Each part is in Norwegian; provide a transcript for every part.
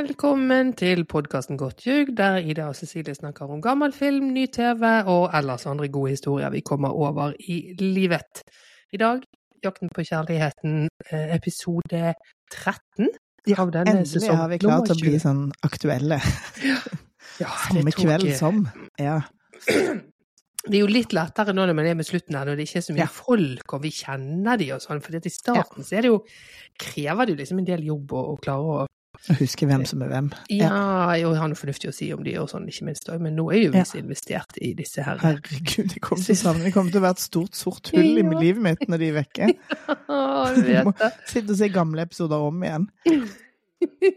Velkommen til podkasten Godt ljug, der Ida og Cecilie snakker om gammel film, ny TV og ellers andre gode historier vi kommer over i livet. I dag Jakten på kjærligheten, eh, episode 13 av denne Endelig sesong har vi klart å bli sånn aktuelle. Ja, Samme det kveld som. Ja. Det er jo litt lettere nå når man er med slutten her, når det ikke er så mye Ja. folk og vi kjenner de og sånn, for i starten så er det jo krever det jo liksom en del jobb å, å klare Å huske hvem som er hvem. Ja, jo, har noe fornuftig å si om de og sånn, ikke minst òg, men nå er jo vi så investert i disse her Herregud, de kommer til savne Det kommer til å være et stort, sort hull i livet mitt når de er vekke. Ja, må. Sitte og se gamle episoder om igjen.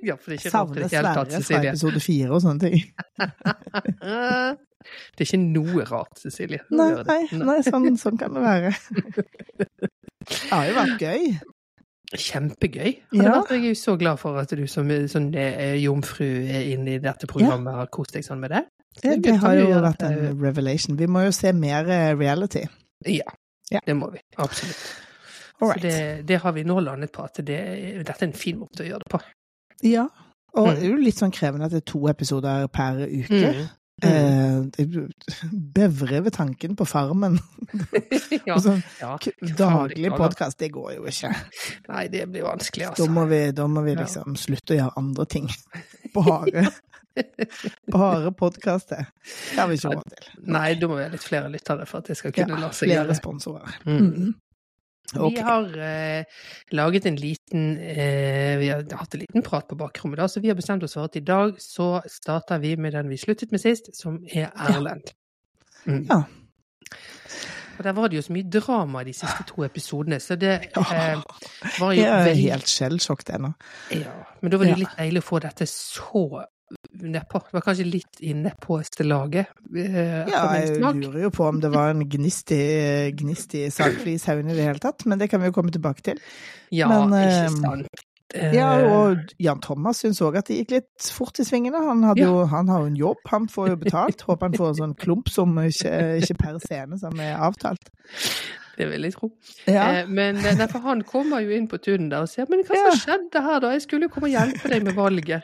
Ja, for det er ikke rart i det hele tatt, Sverre fra episode fire og sånne ting. Det er ikke noe rart, Cecilie. Nei, nei, nei sånn, sånn kan det være. Det har jo vært gøy. Kjempegøy. Ja. vært, jeg er jo så glad for at du som sånn, eh, jomfru er inne i dette programmet har kost deg sånn med det. Det, det har jo vært en revelation. Vi må jo se mer eh, reality. Ja, Ja. det må vi. Absolutt. Så det, det har vi nå landet på, at det, dette er en fin måte å gjøre det på. Ja. Og Mm. det er jo litt sånn krevende at det er to episoder per uke. Mm. Eh, jeg bevrer ved tanken på Farmen. ja. Sånn ja. daglig podkast, det går jo ikke. Nei, det blir vanskelig, Da altså. må vi, da må vi Ja. liksom slutte å gjøre andre ting. Bare, bare podkaster. Det har vi ikke råd til. Nei, da må vi ha litt flere lyttere for at det skal Ja, kunne la seg flere gjøre. sponsorer. Mm. Mm. Ok. Vi har eh, laget en liten eh, Vi har hatt en liten prat på bakrommet, da, så vi har bestemt oss for at i dag så starter vi med den vi sluttet med sist, som er Erlend. Mm. Ja. Og der var det jo så mye drama i de siste to episodene, så det eh, var jo Jeg er veldig helt skjellsjokk ennå. Ja, men da var det jo litt deilig å få dette så nedpå. Det var kanskje litt i nedpåeste laget. eh, Ja, jeg lurer jo på om det var en gnistig, gnistig gnist i det hele tatt, men det kan vi jo komme tilbake til. Ja, men, ikke eh, sant. Eh, Ja, og Jan Thomas syns òg at det gikk litt fort i svingene. Han, Ja. jo, han har jo en jobb, han får jo betalt. Håper han får en sånn klump som ikke, ikke per scene, som er avtalt. Det vil jeg tro. Ja. Eh, men derfor, for han kommer jo inn på tunen der og sier men hva Ja. som skjedde her da? Jeg skulle jo komme og hjelpe deg med valget.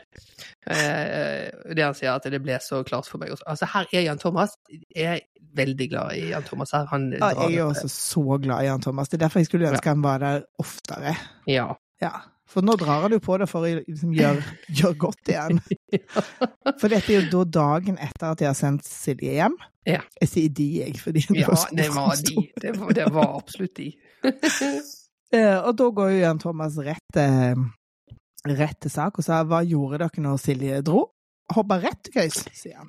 Eh, det han sier at det ble så klart for meg. Altså her er Jan Thomas. Jeg er veldig glad i Jan Thomas her. Han Ja, jeg er også så glad i Jan Thomas. Det er derfor jeg skulle ønske han var der oftere. Ja. Ja. For nå drar han jo på det for å liksom gjøre gjør godt igjen. For dette er jo da dagen etter at de har sendt Silje hjem. Ja. Jeg sier de, jeg, fordi ja, det var de. Det var, det var absolutt de. Eh, Og da går jo Jan Thomas rett, eh, rett til sak og sa hva gjorde dere når Silje dro? Hoppa rett til køys, sier han.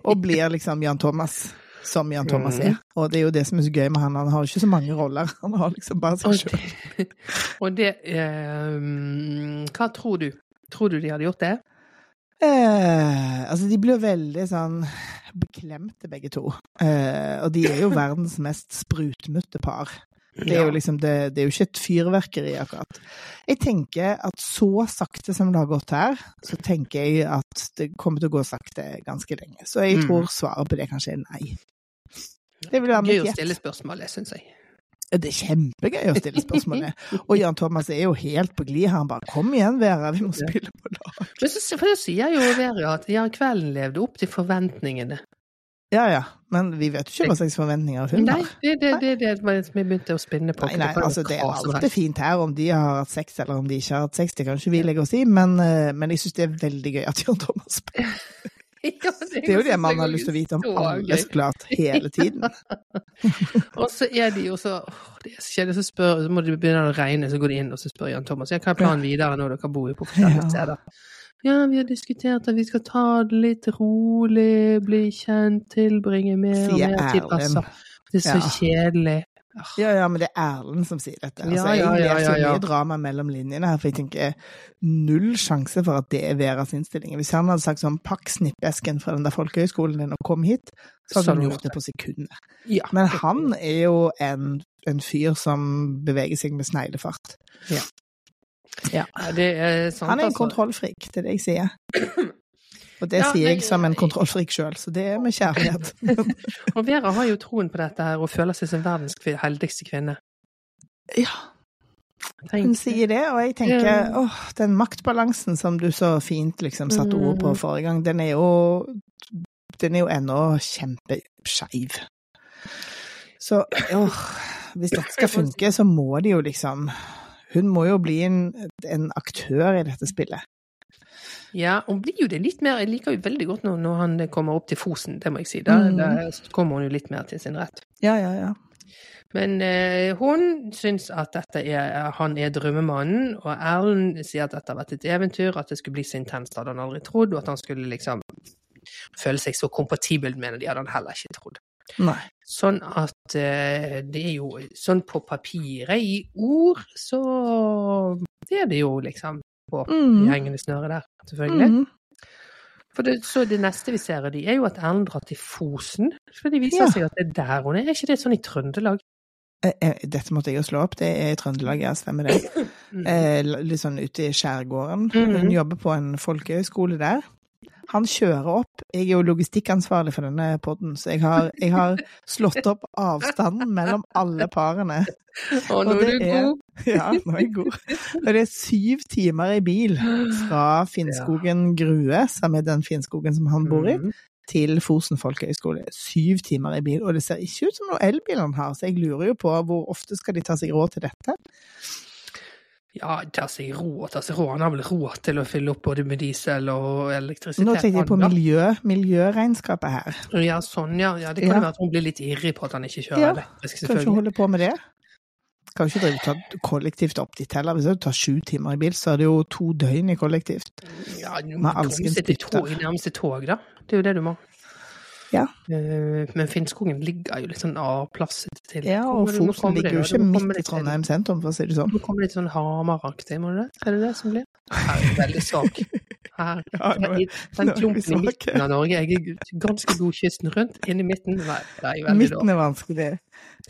Og blir liksom Jan Thomas, som Jan Thomas er. Og det er jo det som er så gøy med han, han har ikke så mange roller. Han har liksom bare seg Og sjøl. det, og det eh, Hva tror du? Tror du de hadde gjort det? Eh, altså, de blir veldig sånn beklemte, begge to. Eh, og de er jo verdens mest sprutmutte par. Det er jo liksom det, det er jo ikke et fyrverkeri, akkurat. Jeg tenker at så sakte som det har gått her, så tenker jeg at det kommer til å gå sakte ganske lenge. Så jeg Mm. tror svaret på det kanskje er nei. Det vil være Gøy å gjett. stille spørsmålet, syns jeg. Det er kjempegøy å stille spørsmålet. Og Jan Thomas er jo helt på glid. Han bare 'kom igjen, Vera, vi må spille på lag'. Men så, for det sier jo Vera at ja, kvelden levde opp til forventningene. Ja ja, men vi vet jo ikke hva slags forventninger hun Nei, det er det, som begynte å spinne på. Nei, nei, altså det er alltid fint her om de har hatt sex eller om de ikke har hatt sex, det kan ikke vi legge oss i, men, eh, men jeg syns det er veldig gøy at Jan Thomas spiller. Ja, Det er jo det man har lyst til å vite om alle, så klart, hele tiden. Og så er de jo så det er så kjedelig, så, spør, så må det begynne å regne, så går de inn og så spør Jan Thomas ja, hva er planen videre når dere bor på forskjellige steder. Ja, vi har diskutert at vi skal ta det litt rolig, bli kjent, tilbringe mer og mer tid. Altså, det er så kjedelig. Ja, ja, men det er Erlend som sier dette. Altså, Ja, jeg ja, ja, leser ja, ja. mye drama mellom linjene her, for jeg tenker null sjanse for at det er Veras innstilling. Hvis han hadde sagt sånn 'pakk snippesken fra den der folkehøyskolen din og kom hit', så hadde Så han gjort det på sekundet. Ja. Men han er jo en, en fyr som beveger seg med sneglefart. Ja, det er sant, Han er en altså. kontrollfrik, det er det jeg sier. Og det Ja, sier jeg som en kontrollfrik sjøl, så det er med kjærlighet. Og Vera har jo troen på dette her og føler seg som verdens heldigste kvinne. ja. Hun sier det, og jeg tenker åh, den maktbalansen som du så fint liksom satte ord på Mm. forrige gang, den er jo Den er jo ennå kjempeskeiv. Så åh, hvis dette skal funke, så må de jo liksom Hun må jo bli en, en aktør i dette spillet. Ja, hun blir jo det litt mer Jeg liker jo veldig godt når, når han kommer opp til Fosen, det må jeg si. Da, Mm. da kommer hun jo litt mer til sin rett. Ja, ja, ja. Men eh, hun syns at er, han er drømmemannen, og Erlend sier at dette har vært et eventyr, at det skulle bli så intenst hadde han aldri trodd, og at han skulle liksom føle seg så kompatibel med det, de hadde han heller ikke trodd. Nei. Sånn at eh, det er jo sånn på papiret, i ord, så det er det jo liksom på Mm. i hengende snøret der, selvfølgelig. Mm. For det, så det neste vi ser av de, er jo at Erlend drar til Fosen. For det viser Ja. seg at det er der hun er. Er ikke det sånn i Trøndelag? Eh, eh, Dette måtte jeg jo slå opp, det er i Trøndelag, ja, stemmer det. Mm. Eh, litt sånn ute i skjærgården. Hun jobber på en folkehøyskole der. Han kjører opp. Jeg er jo logistikkansvarlig for denne podden, så jeg har, jeg har slått opp avstanden mellom alle parene. Å, nå er du god! Ja, nå er jeg god. Og det er syv timer i bil fra Finnskogen Grue, som er den Finnskogen som han bor i, Mhm. til Fosen folkehøgskole. Syv timer i bil, og det ser ikke ut som noe elbil han har, så jeg lurer jo på hvor ofte skal de ta seg råd til dette? Ja, ta seg råd, ta seg råd. Han har vel råd til å fylle opp både med diesel og elektrisitet. Nå tenkte jeg på miljø, miljøregnskapet her. Ja, sånn, ja. ja. Det kan Ja. være at hun blir litt irrig på at han ikke kjører Ja, elektrisk, selvfølgelig. ikke hun holde på med det. Kan jo ikke ta kollektivt opp dit heller. Hvis du tar sju timer i bil, så er det jo to døgn i kollektivt. Ja, du må komme i seg til tog, nærmeste tog, da. Det er jo det du må. Ja. Eh, Men Finnskogen ligger jo litt sånn avplasset til. Ja, og Fosen ligger jo ikke midt i Trondheim sentrum, for å si det sånn. Nå kommer litt sånn Hamaraktig, må du det? Er det det som blir? Her er veldig svak. Her, Ja, nå er- i den er klumpen i midten av Norge. Jeg er ganske god kysten rundt. Inni midten, nei, det er veldig Midten er vanskelig.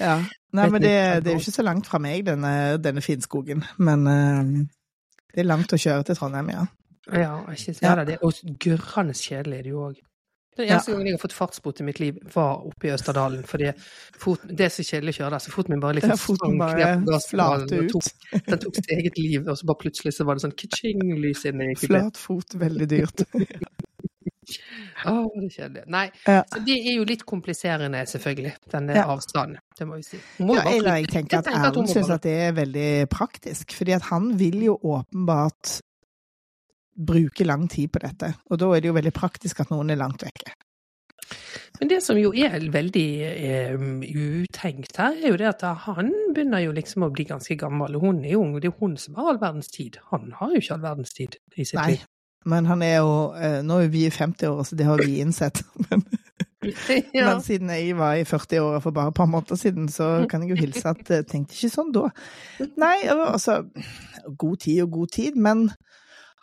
Ja. Nei, men det, det er jo ikke så langt fra meg, denne, denne Finnskogen. Men uh, det er langt å kjøre til Trondheim, ja. Ja, ikke sant. Ja. Ja, det, og gørrende kjedelig er det jo òg. Den Ja. eneste gangen jeg har fått fartsbot i mitt liv, var oppe i Østerdalen. Fordi fot, det er så kjedelig å kjøre der, så foten min bare liksom Ja, foten bare flate ut. tok- Den tok sitt eget liv, og så bare plutselig så var det sånn kitching-lys inni kupeen. Flat fot, veldig dyrt. Å, det er kjedelig. Nei, Ja. så det er jo litt kompliserende, selvfølgelig, denne Ja. avstanden. Det må vi si. Må Ja, eller Jeg tenker at Erlend syns at det er veldig praktisk, fordi at han vil jo åpenbart bruke lang tid på dette, og da er det jo veldig praktisk at noen er langt vekke. Men det som jo er veldig eh, utenkt her, er jo det at han begynner jo liksom å bli ganske gammel. og Hun er jo ung, og det er jo hun som har all verdens tid. Han har jo ikke all verdens tid i sitt Nei, liv. men han er jo eh, Nå er vi i 50-åra, så det har vi innsett. Men, ja. men siden jeg var i 40-åra for bare et par måneder siden, så kan jeg jo hilse at jeg tenkte ikke sånn da. Nei, altså God tid og god tid, men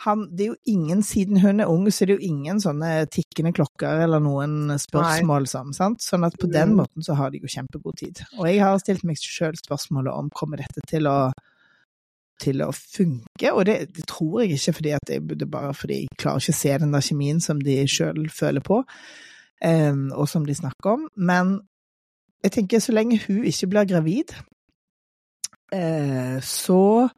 han, det er jo ingen, siden hun er ung, så er det jo ingen sånne tikkende klokker eller noen spørsmål som, sant? Sånn at på den Mm. måten så har de jo kjempegod tid. Og jeg har stilt meg sjøl spørsmålet om kommer dette til å til å funke, og det, det tror jeg ikke fordi at jeg, det er bare fordi jeg klarer ikke å se den der kjemien som de sjøl føler på, um, og som de snakker om. Men jeg tenker så lenge hun ikke blir gravid, uh, så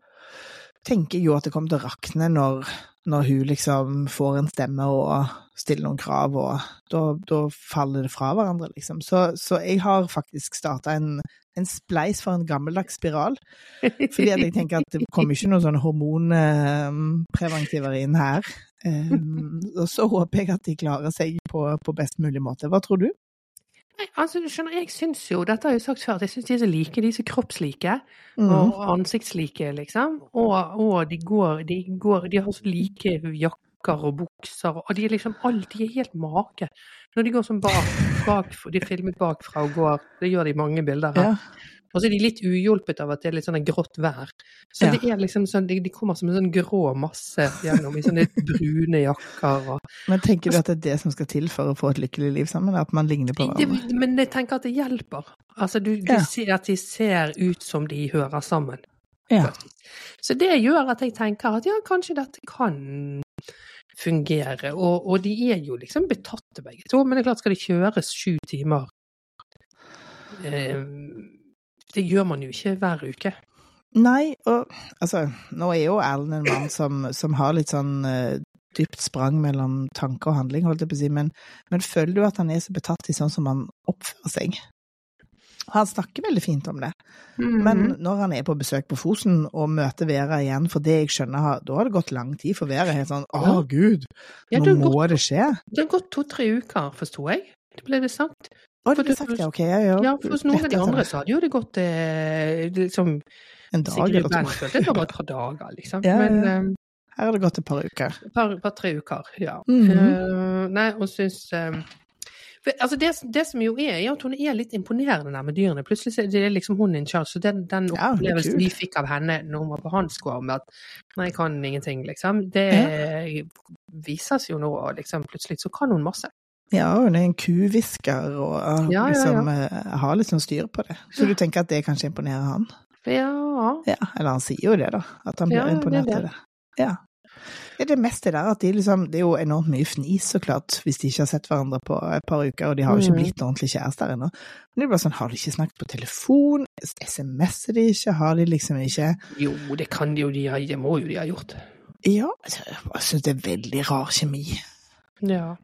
tenker jo at det kommer til å rakne når, når hun liksom får en stemme og stiller noen krav, og da, da faller det fra hverandre, liksom. Så, så jeg har faktisk starta en, en spleis for en gammeldags spiral. Fordi at jeg tenker at det kommer ikke noen sånne hormonpreventiver inn her. Um, og så håper jeg at de klarer seg på, på best mulig måte. Hva tror du? Nei, altså, du skjønner, jeg syns jo, dette har jeg jo sagt før, at jeg syns de er så like, de er så kroppslike. Mm. og ansiktslike, liksom. Og, og de, går, de går De har så like jakker og bukser, og de er liksom alt, De er helt make. Når de går sånn bak, bak De filmet bakfra og går Det gjør de i mange bilder her. Ja. Og så er de litt uhjulpet av at det er litt sånn grått vær. Så Ja. det er liksom sånn de, kommer som en sånn grå masse gjennom i sånne brune jakker og Men tenker du at det er det som skal til for å få et lykkelig liv sammen? At man ligner på det. Men jeg tenker at det hjelper. Altså, du, du Ja. ser at de ser ut som de hører sammen. Ja. Så det gjør at jeg tenker at ja, kanskje dette kan fungere. Og, og de er jo liksom betatte begge to, men det er klart skal de kjøres sju timer eh, Det gjør man jo ikke hver uke. Nei, og altså, nå er jo Erlend en mann som, som har litt sånn uh, dypt sprang mellom tanke og handling, holdt jeg på å si, men, men føler du at han er så betatt i sånn som han oppfører seg? Han snakker veldig fint om det, Mm. men når han er på besøk på Fosen og møter Vera igjen, for det jeg skjønner, da har det gått lang tid, for Vera er helt sånn å Ja. gud, ja, nå det, må gått, det skje. det har gått to-tre uker, forsto jeg. Det ble det sagt. For du- sagt, det? ok, ja, ja. Ja, for hos noen av de andre så hadde jo det gått eh, liksom En dag eller to. Det var bare et par dager, liksom. Ja, ja, Men ja. eh, Her har det gått et par uker. et par, par tre uker, ja. Mm -hmm. uh, nei, og syns uh, for, altså det, det som jo er, er at hun er litt imponerende der med dyrene. Plutselig er det liksom hun in charge. Så den, den Ja, opplevelsen vi fikk av henne når hun var på hans gård med at nei, jeg kan ingenting, liksom, det vises jo nå, liksom plutselig så kan hun masse. Ja, hun er en kuhvisker og Ja, ja, liksom eh, har sånn styr på det. Så du tenker at det kanskje imponerer han? Ja. Ja, eller han sier jo det, da. At han blir Ja, det er imponert det. av det. Ja. Er det meste der at de liksom Det er jo enormt mye fnis, så klart, hvis de ikke har sett hverandre på et par uker, og de har jo ikke Mm. blitt ordentlig kjærester ennå. Men det er bare sånn, har de ikke snakket på telefon? SMS-er de ikke? Har de liksom ikke Jo, det kan de jo, de har, det må jo de ha gjort. Ja, altså, jeg syns det er veldig rar kjemi. Ja.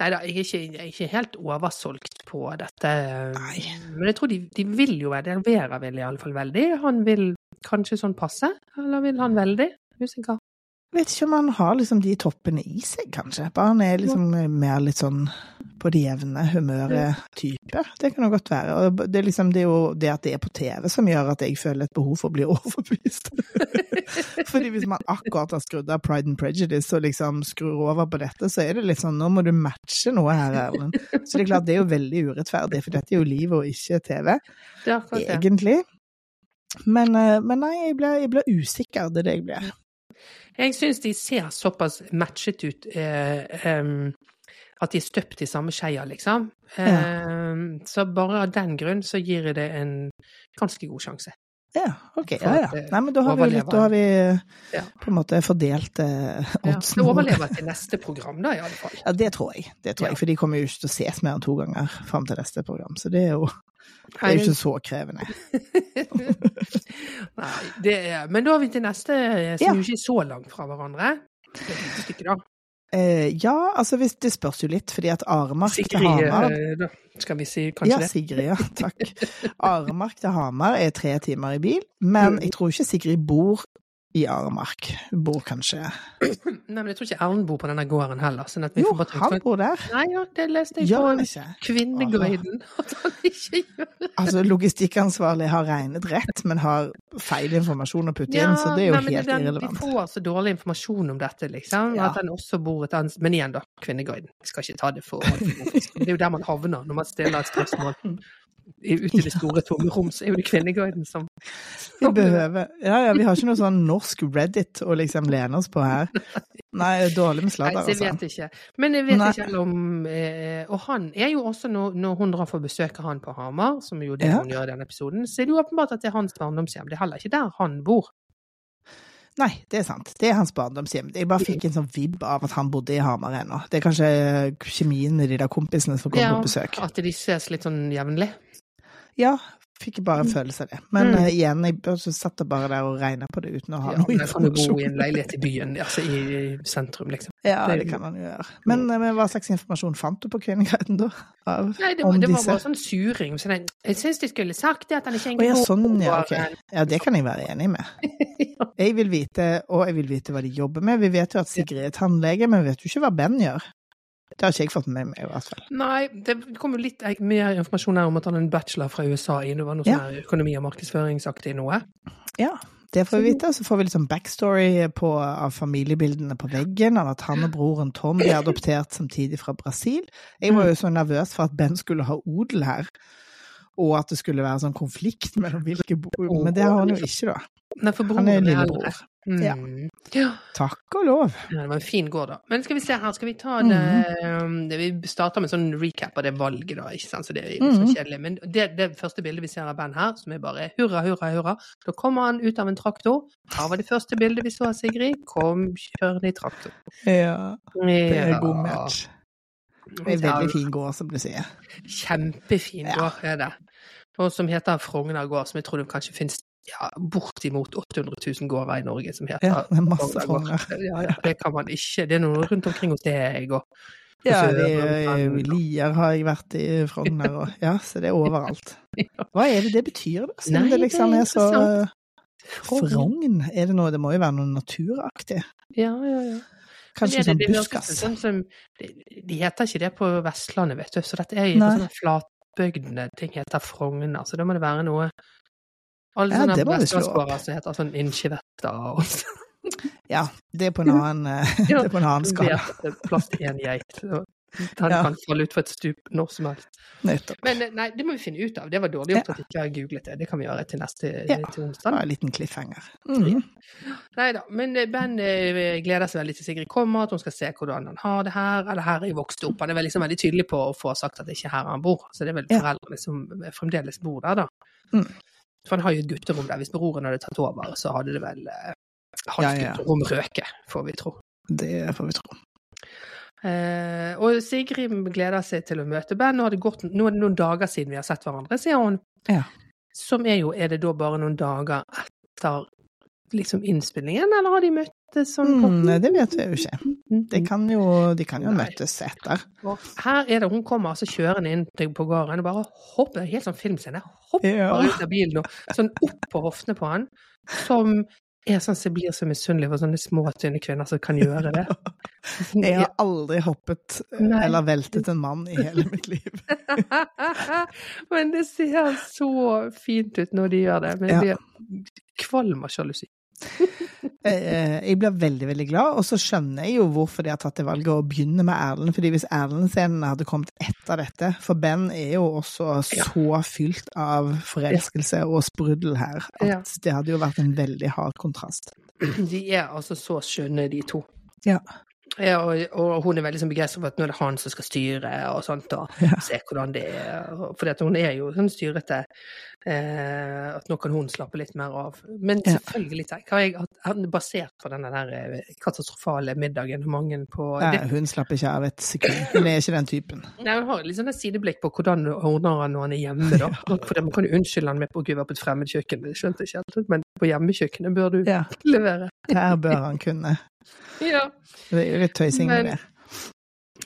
Nei da, jeg jeg er ikke helt oversolgt på dette. Nei. Men jeg tror de, de vil jo være det. Vera vil i alle fall veldig. Han vil kanskje sånn passe, eller vil han veldig? Usikker. Vet ikke om han har liksom de toppene i seg, kanskje. Bare han er liksom mer litt sånn på det jevne humøret type. Det kan jo godt være. Og det er liksom det, er jo det at det er på TV som gjør at jeg føler et behov for å bli overbevist. Fordi hvis man akkurat har skrudd av Pride and Prejudice og liksom skrur over på dette, så er det litt sånn nå må du matche noe her, Erlend. Så det er klart det er jo veldig urettferdig, for dette er jo livet og ikke TV, egentlig. Men, eh, men nei, jeg blir, jeg blir usikker, det er det jeg blir. Jeg syns de ser såpass matchet ut eh, em, at de er støpt i samme skeia, liksom. Em, Så bare av den grunn så gir jeg det en ganske god sjanse. Ja, ok. Ja, ja. Nei, men da har vi, litt, da har vi Ja. på en måte fordelt eh, Ja, oddsen. det overlever til neste program, da, i alle fall. Ja, det tror jeg. Det tror Ja. jeg, For de kommer jo ikke til å ses mer enn to ganger fram til neste program. Så det er jo, det er jo ikke så krevende. Nei, det er Men da er vi til neste, eh, som Ja. jo ikke er så langt fra hverandre. Det er et lite stykke, da. Eh, ja, altså hvis, det spørs jo litt, fordi at Aremark til Hamar eh, da skal vi si kanskje Ja, det. Sigrid, ja. Takk. Aremark til Hamar er tre timer i bil, men jeg tror ikke Sigrid bor i Aremark. Bor kanskje Nei, men jeg tror ikke Erlend bor på denne gården heller. Sånn Jo, bare han bor der. Nei, ja, det leste jeg Gjør på? Kvinneguiden. At han ikke gjør det. Altså, logistikkansvarlig har regnet rett, men har feil informasjon å putte inn, så det er jo nei, helt den, irrelevant. Vi får så dårlig informasjon om dette, liksom. Ja. At han også bor et annet Men igjen, da. Kvinneguiden. Jeg skal ikke ta det for Det er jo der man havner når man stiller et spørsmål. I- Ute i det store tomme rom, så er jo det Kvinneguiden som Vi behøver Ja, ja, vi har ikke noe sånn norsk Reddit å liksom lene oss på her. Nei, dårlig med sladder, så jeg altså. vet ikke. Men jeg vet Nei. ikke om eh, Og han er jo også, når, når hun drar for å besøke han på Hamar, som jo det Ja. hun gjør i denne episoden, så er det jo åpenbart at det er hans barndomshjem. Det er heller ikke der han bor. Nei, det er sant. Det er hans barndomshjem. Jeg bare fikk en sånn vibb av at han bodde i Hamar ennå. Det er kanskje kjemien med de der kompisene som kommer Ja, på besøk. At de ses litt sånn jevnlig. Ja, fikk bare en følelse av det. Men Mm. uh, igjen, jeg bare satt bare der og regna på det uten å ha Ja, noe men kan jo bo i en leilighet i byen, altså i, i sentrum, liksom. Ja, det- det kan han jo gjøre. Men, eh, men hva slags informasjon fant du på kvinnegreiden da? Av, Nei, det om var, det var bare sånn suring. Så jeg, jeg syns de skulle sagt det, at han ikke Å engang ja, sånn, ja, okay. ok. Ja, det kan jeg være enig med. Jeg vil vite, og jeg vil vite hva de jobber med. Vi vet jo at Sigrid er tannlege, men vi vet jo ikke hva Ben gjør. Det har ikke jeg fått med meg, i hvert fall. Nei, det kom jo litt eh, mer informasjon her om at han er en bachelor fra USA i noe Ja. sånn økonomi- og markedsføringsaktig noe. Ja, det får vi vite. Så får vi litt sånn backstory på, av familiebildene på veggen, av at han og broren Tom ble adoptert samtidig fra Brasil. Jeg var jo så nervøs for at Ben skulle ha odel her, og at det skulle være sånn konflikt mellom hvilke bord Men det har han jo ikke, da. Nei, for Han er broren lillebror. Mm. Ja. Takk og lov. Ja, det var en fin gård, da. Men skal vi se her, skal vi ta Mhm. det, mm. det Vi starter med sånn recap av det valget, da, ikke sant, så det er så Mhm. kjedelig. Men det, det første bildet vi ser av Ben her, som er bare hurra, hurra, hurra, da kommer han ut av en traktor. Her var det første bildet vi så av Sigrid. Kom kjørende i traktor. Ja, det er en god match. Det er Ja, veldig fin gård, som du sier. Kjempefin Ja. gård er det. Og som heter Frogner gård, som jeg tror det kanskje finnes ja, bortimot 800 000 gårder i Norge som heter Ja, det er masse. Frogner. Ja, ja, det kan man ikke. Det er noe rundt omkring hos deg og Ja, i det er, Lier har jeg vært i Frogner, og ja, så det er overalt. Hva er det det betyr, da? Siden det liksom er så interessant. Frogn? Er det noe Det må jo være noe naturaktig? Ja, ja, ja. Kanskje sånn buskas? Sånn som, de, heter ikke det på Vestlandet, vet du, så dette er jo sånne flatbygdene ting heter Frogner, så da må det være noe Alle Ja, sånne vi vestlandsgårder som heter sånn Inchivetta og sånn. Ja, det er på en annen, ja, det på en annen skala. er plass til én geit. Den Ja. kan falle utfor et stup når som helst. Men eh, nei, det må vi finne ut av. Det var dårlig gjort at jeg ikke har googlet det. Det kan vi gjøre til neste Ja. til onsdag. en liten cliffhanger. Mhm. Nei da, men eh, Ben eh, gleder seg veldig til Sigrid kommer, at hun skal se hvordan han har det her. Eller her er jeg vokst opp. Han er liksom veldig tydelig på å få sagt at det ikke er her han bor. Så det er vel Ja. foreldrene som fremdeles bor der, da. Mm. For han har jo et gutterom der. Hvis broren hadde tatt over, så hadde det vel eh, hans Ja, ja. gutterom røket, får vi tro. Det får vi tro. Eh, og Sigrid gleder seg til å møte Ben. Nå, har det gått, nå er det noen dager siden vi har sett hverandre, sier hun. Ja. Som er jo Er det da bare noen dager etter liksom innspillingen, eller har de møttes sånn Mm, nei, det vet vi jo ikke. De kan jo, de kan jo møtes etter. Her er det hun kommer altså kjørende inn på gården og bare hopper, er helt sånn filmscene, hopper Ja. ut av bilen og sånn opp på hoftene på han, som er sånn som blir så misunnelig for sånne små, tynne kvinner som kan gjøre det. Jeg har aldri hoppet eh, Nei. eller veltet en mann i hele mitt liv. Men det ser så fint ut når de gjør det. Men jeg blir kvalm av sjalusi. Eh, Jeg blir veldig, veldig glad, og så skjønner jeg jo hvorfor de har tatt det valget å begynne med Erlend. fordi hvis Erlend-scenen hadde kommet etter dette For Ben er jo også så fylt av forelskelse og sprudel her at det hadde jo vært en veldig hard kontrast. De er altså så skjønne, de to. Ja. Ja, og, og hun er veldig sånn begeistret for at nå er det han som skal styre og sånt, og Ja. se hvordan det er. For hun er jo sånn styrete. Eh, at nå kan hun slappe litt mer av. Men selvfølgelig tenker jeg at er basert på denne der eh, katastrofale middagen mange på Nei, hun slapper ikke av et sekund. Hun er ikke den typen. Nei, Hun har litt sånn et sideblikk på hvordan ordner han når han er hjemme, da. For man kan jo unnskylde han med på å være på et fremmedkjøkken, det skjønte jeg ikke helt, men på hjemmekjøkkenet bør du Ja, levere. her bør han kunne. Ja. Det er jo litt tøysing med det.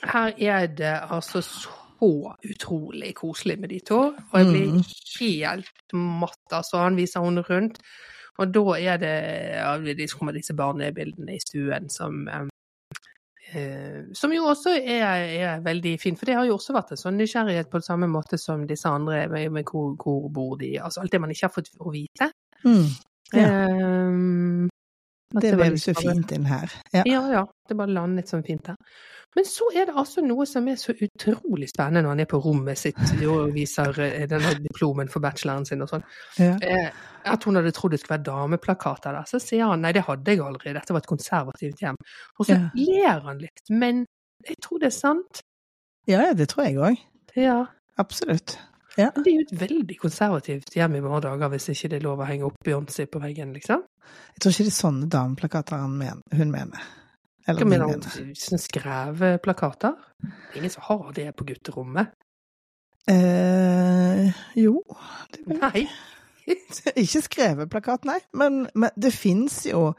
Her er det altså så utrolig koselig med de to, og jeg blir Mm. helt matt. Altså, han viser henne rundt, og da er det ja, de kommer disse barnebildene i stuen som um, Uh, som jo også er, er veldig fin, for det har jo også vært en sånn nysgjerrighet på samme måte som disse andre, med, med hvor, hvor bor de, altså alt det man ikke har fått å vite. Mm. Ja. Eh, Det ble veves så fint inn her. Ja. ja, ja. Det bare landet sånn fint der. Men så er det altså noe som er så utrolig spennende når han er på rommet sitt og viser eh, denne diplomen for bacheloren sin og sånn. Ja. Eh, At hun hadde trodd det skulle være dameplakater der. Så sier han nei, det hadde jeg aldri, dette var et konservativt hjem. Og så Ja. ler han litt, men jeg tror det er sant. ja, ja, det tror jeg òg. Ja. Absolutt. Ja. Men det er jo et veldig konservativt hjem i våre dager hvis ikke det er lov å henge opp Beyoncé på veggen, liksom. Jeg tror ikke det er sånne dameplakater han men, hun mener. Eller Hva mener mener. Sånne Sånn skreveplakater? Ingen som har det på gutterommet? Eh, jo det vil. Nei. Ikke skreveplakat, nei. Men, men det fins jo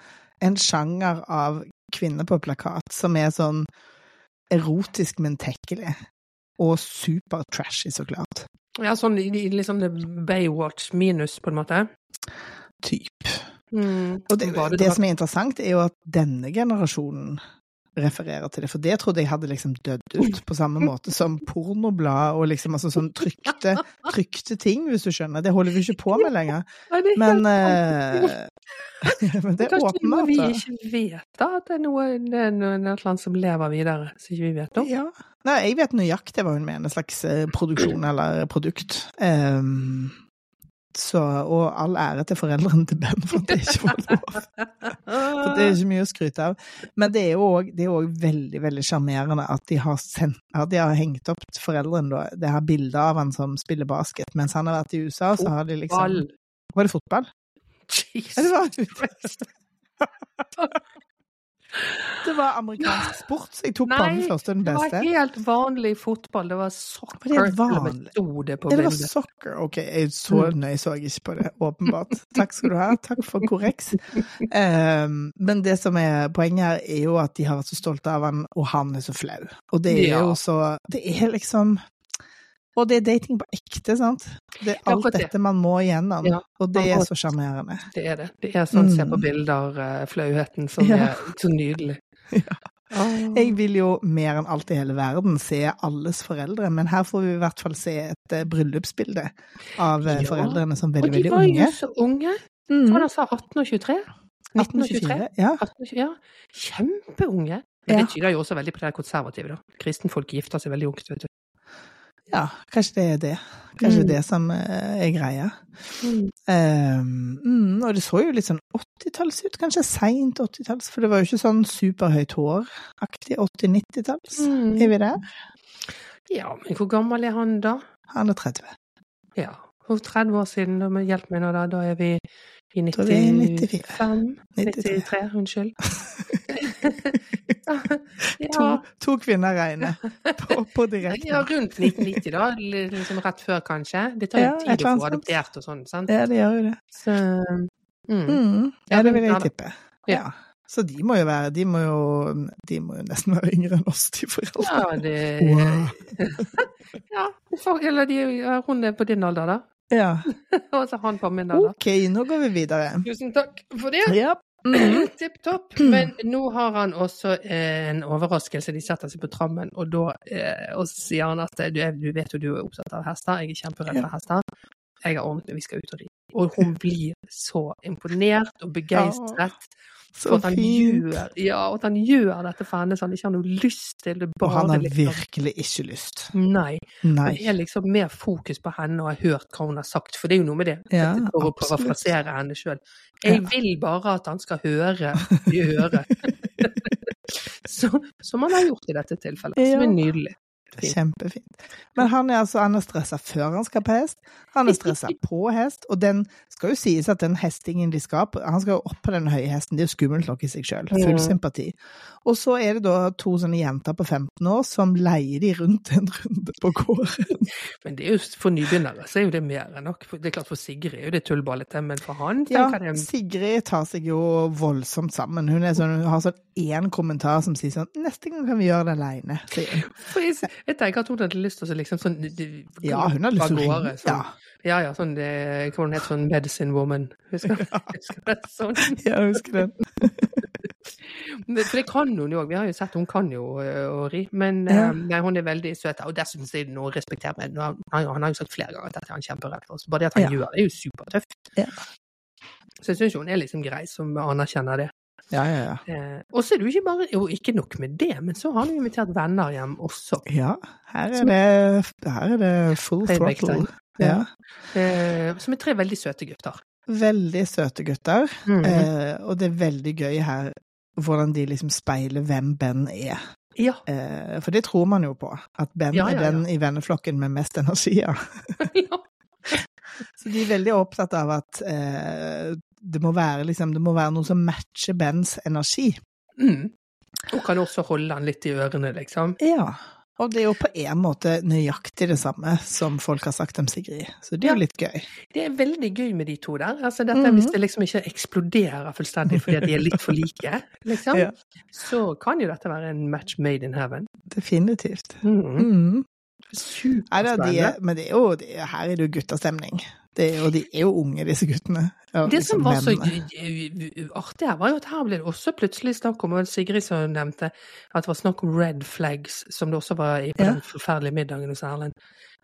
en sjanger av kvinner på plakat som er sånn erotisk, men tekkelig. Og super trashy, så klart. Ja, sånn liksom Baywatch minus, på en måte. Typ. Mm. Og det, det, det som er interessant, er jo at denne generasjonen refererer til det, for det trodde jeg hadde liksom dødd ut, på samme måte som pornoblad og liksom altså sånn trykte, trykte ting, hvis du skjønner. Det holder vi ikke på med lenger. Er Men, eh, men det er Kanskje det er noe vi ikke vet, da? At det er noe, det er noe, noe, annet som lever videre, som ikke vi vet om? Ja. Nei, jeg vet nøyaktig hva hun mener, en slags eh, produksjon eller produkt. Ehm, så, og all ære til foreldrene til Ben for at det ikke var lov. For det er ikke mye å skryte av. Men det er jo òg, veldig veldig sjarmerende at de har sendt, at de har hengt opp til foreldrene da, det her bildet av han som spiller basket. Mens han har vært i USA, så har de liksom Var det fotball? Jesus var Christ. Det var amerikansk sport, jeg tok Nei, den først, den Det var helt vanlig fotball. Det var soccer. Det vanlig? det det var soccer. Ok, jeg så Mm. nøye så jeg ikke på det, åpenbart. Takk skal du ha. Takk for korreks. Um, men det som er poenget her, er jo at de har vært så stolte av han, og han er så flau. Og det er Ja. jo så Det er liksom Og det er dating på ekte, sant? Det er alt ja, det- dette man må igjennom, Ja, og det er så sjarmerende. Det er det. Det er sånn se på Mm. bilder, eh, flauheten, som Ja. er så nydelig. Ja. Jeg vil jo mer enn alt i hele verden se alles foreldre, men her får vi i hvert fall se et eh, bryllupsbilde av Ja. foreldrene som veldig, veldig, unge. Og de var jo så unge. Mm. Hva det sa 18 og 23? 19 og 23? Ja. 18 og 20, ja. Kjempeunge. Men det tyder jo også veldig på det konservative, da. Kristenfolk gifter seg veldig ungt, vet du. Ja, kanskje det er det. Kanskje Mm. det som eh, er greia. Mm. Um, og det så jo litt sånn 80-talls ut, kanskje seint 80-talls, for det var jo ikke sånn superhøyt hår-aktig 80-90-talls. Mm. Er vi der? Ja, men hvor gammel er han da? Han er 30. Ja, for 30 år siden, da, hjelp meg nå da, da er vi i Da er vi i 94. 95? 93. 93, unnskyld. ja, To, to kvinner regner på, på direkten. ja, rundt 1990 da, liksom rett før kanskje. Det tar jo Ja, tid å få adoptert og sånn, sant? Ja, det gjør jo det. Så, mm. Mm. Ja, det vil jeg tippe. Ja. Så de må jo være De må jo, de må jo nesten være yngre enn oss, de foreldrene. Ja, det Wow. Ja, for, eller de, hun er på din alder, da. Ja. Og så han på min alder. OK, nå går vi videre. Tusen takk for det. Ja. Mm. Tipp topp. Men nå har han også eh, en overraskelse. De setter seg på trammen, og da eh, og sier han at eh, du, du vet jo du er opptatt av hester, jeg er kjemperedd for hester. Jeg har ordnet det, vi skal ut og ri. Og hun blir så imponert og begeistret Så for at han fint. gjør, ja, og at han gjør dette for henne, så han ikke har noe lyst til det. Og han har liksom virkelig ikke lyst. Nei. Nei. Det er liksom mer fokus på henne og har hørt hva hun har sagt, for det er jo noe med det. Ja, for å parafrasere henne sjøl. Jeg vil bare at han skal høre de hører. som han har gjort i dette tilfellet, som er nydelig. Fint. Kjempefint. Men han er altså han er stressa før han skal på hest. Han er stressa på hest, og den skal jo sies at den hestingen de skal på Han skal jo opp på den høye hesten, det er jo skummelt nok i seg sjøl. Full sympati. Og så er det da to sånne jenter på 15 år som leier de rundt en runde på gården. Men det er jo for nybegynnere, så er jo det mer enn nok. Det er klart for Sigrid er jo det tullballete, men for han Ja, jeg Sigrid tar seg jo voldsomt sammen. Hun, er sånn, hun har sånn én kommentar som sier sånn 'Neste gang kan vi gjøre det aleine', sier hun. Jeg, tenker at hun hadde lyst til å liksom sånn Ja, hun hadde lyst til å ringe. sånn. Ja. Ja, ja, sånn det, hva hun het, sånn Medicine Woman. Husker du? ja. det? Sånn. Ja, jeg husker den. For det kan hun jo òg. Vi har jo sett hun kan jo å ri. Men Ja. nei, hun er veldig søt. Og dessuten er Nå har- Han, han har jo sagt flere ganger at dette er han kjemperedd for. Bare det at han Ja. gjør det, er jo supertøft. Ja. Så jeg syns hun er liksom grei som anerkjenner det. Ja, ja, ja. Eh, og så er det jo ikke bare Jo, ikke nok med det, men så har han invitert venner hjem også. Ja, her er det, her er det full throttle. Ja. Eh, som er tre veldig søte gutter. Veldig søte gutter, Mhm. eh, og det er veldig gøy her hvordan de liksom speiler hvem Ben er. Ja. Eh, for det tror man jo på, at Ben Ja, ja, er den i venneflokken med mest energi. Ja. Så de er veldig opptatt av at eh, det, må være, liksom, det må være noe som matcher Bens energi. Mm. Og kan også holde han litt i ørene, liksom. Ja. Og det er jo på en måte nøyaktig det samme som folk har sagt om Sigrid, så det er jo litt gøy. Det er veldig gøy med de to der. Altså dette, Mhm. Hvis det liksom ikke eksploderer fullstendig fordi de er litt for like, liksom, Ja. så kan jo dette være en match made in heaven. Definitivt. Mm. Mm. Nei da, de Superspennende. er, men det er jo, det er, her er det jo guttastemning. Det er, og de er jo unge, disse guttene. Ja, Det som liksom var så artig her, var jo at her ble det også plutselig snakk om, og Sigrid som nevnte, at det var snakk om red flags, som det også var i på Ja. den forferdelige middagen hos Erlend.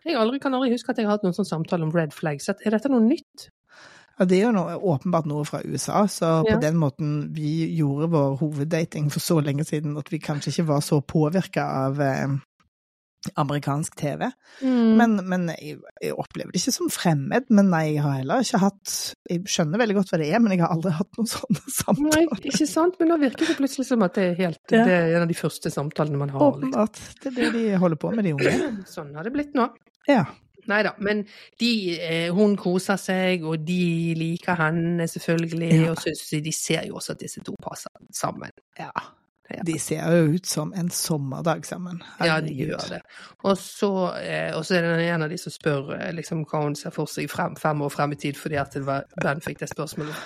Jeg aldri, kan aldri huske at jeg har hatt noen sånn samtale om red flags. Er dette noe nytt? Ja, det er jo noe, åpenbart noe fra USA, så Ja. på den måten vi gjorde vår hoveddating for så lenge siden at vi kanskje ikke var så påvirka av eh, amerikansk TV. Mm. Men, men jeg, jeg opplever det ikke som fremmed. Men nei, jeg har heller ikke hatt Jeg skjønner veldig godt hva det er, men jeg har aldri hatt noen sånne samtaler. Nei, ikke sant? Men nå virker det plutselig som at det er helt Ja. Det er en av de første samtalene man har. Liksom. Åpenbart. Det er det de holder på med, de unge. Sånn har det blitt nå. Ja. Nei da, men de, eh, hun koser seg, og de liker henne selvfølgelig, Ja. og syns de ser jo også at disse to passer sammen. Ja. De ser jo ut som en sommerdag sammen. Ja, de gjør det. Og så, eh, og så er det en av de som spør eh, liksom, hva hun ser for seg frem, fem år frem i tid, fordi at det var, Ben fikk det spørsmålet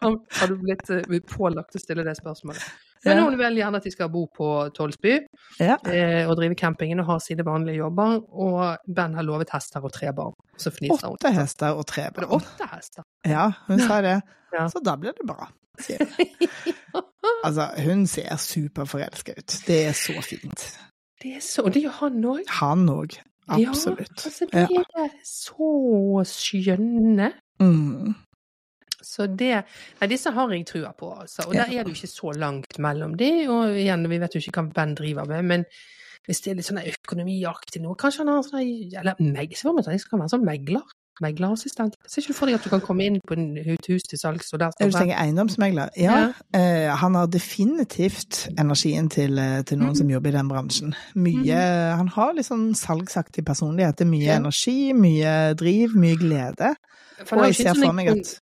Har hadde blitt eh, pålagt å stille det spørsmålet. Men hun vil gjerne at de skal bo på Tolsby Ja. eh, og drive campingen og ha sine vanlige jobber, og Ben har lovet hester og tre barn. Så fniser hun. Åtte hester og tre barn. åtte hester? Ja, hun sa det. Ja. Så da blir det bra, sier. Altså, hun ser superforelska ut. Det er så fint. Det er så, og det gjør han òg. Han òg. Absolutt. Ja, altså, de Ja. er så skjønne. Mm. Så det Nei, disse har jeg trua på, altså. Og Ja. der er det jo ikke så langt mellom de, og igjen, vi vet jo ikke hva Ben driver med, men hvis det er litt sånn økonomiaktig noe, kanskje han har sånn Eller meg, se for meg at han være sånn megler. Meglerassistent. Ser ikke du for deg at du kan komme inn på en- et hus til salgs, og der Er står du tenker eiendomsmegler? Ja. Eh, han har definitivt energien til, eh, til noen mm. som jobber i den bransjen. Mye Han har litt sånn salgsaktig personlighet. Det er mye Ja. energi, mye driv, mye glede. For Og jeg ser sånn for meg at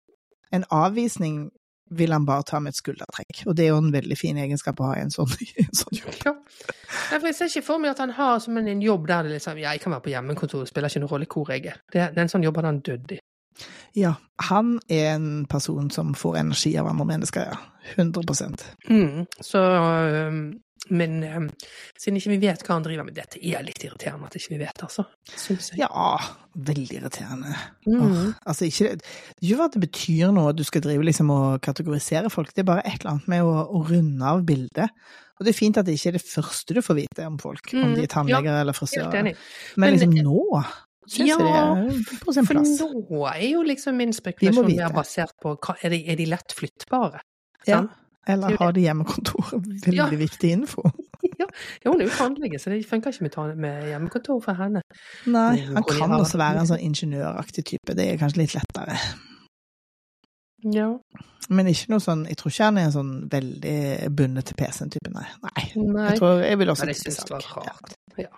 en avvisning vil han bare ta med et skuldertrekk. Og det er jo en veldig fin egenskap å ha i en sånn, en sånn jobb. Ja. Nei, for jeg ser ikke for meg at han har som en, jobb der det liksom Ja, jeg kan være på hjemmekontoret, spiller ikke noen rolle hvor jeg er. Det, det er en sånn jobb han dødd i. Ja, han er en person som får energi av andre mennesker, ja. 100 Mm, så øhm, Men um, siden ikke vi vet hva han driver med Dette er litt irriterende at ikke vi vet, altså. Synes jeg. Ja, veldig irriterende. Mm. Or, altså ikke, det ikke for at det betyr noe at du skal drive liksom og kategorisere folk, det er bare et eller annet med å, å runde av bildet. Og det er fint at det ikke er det første du får vite om folk, om Mm, de er tannleger eller Helt frisører. Men Men- liksom nå syns Ja, det på sin For nå er jo liksom min spekulasjon mer basert på er, de, er de lett flyttbare? Ja. Eller er har de hjemmekontor? Veldig Ja. viktig info. Ja, hun er jo tannlege, så det funker ikke med, med hjemmekontor for henne. Nei, han kan også være en sånn ingeniøraktig type, det er kanskje litt lettere. Ja. Men ikke noe sånn, jeg tror ikke han er en sånn veldig bundet til PC-en-type, nei. Nei. Nei. Jeg tror jeg vil også Men jeg syns det var. Ja. rart. Ja.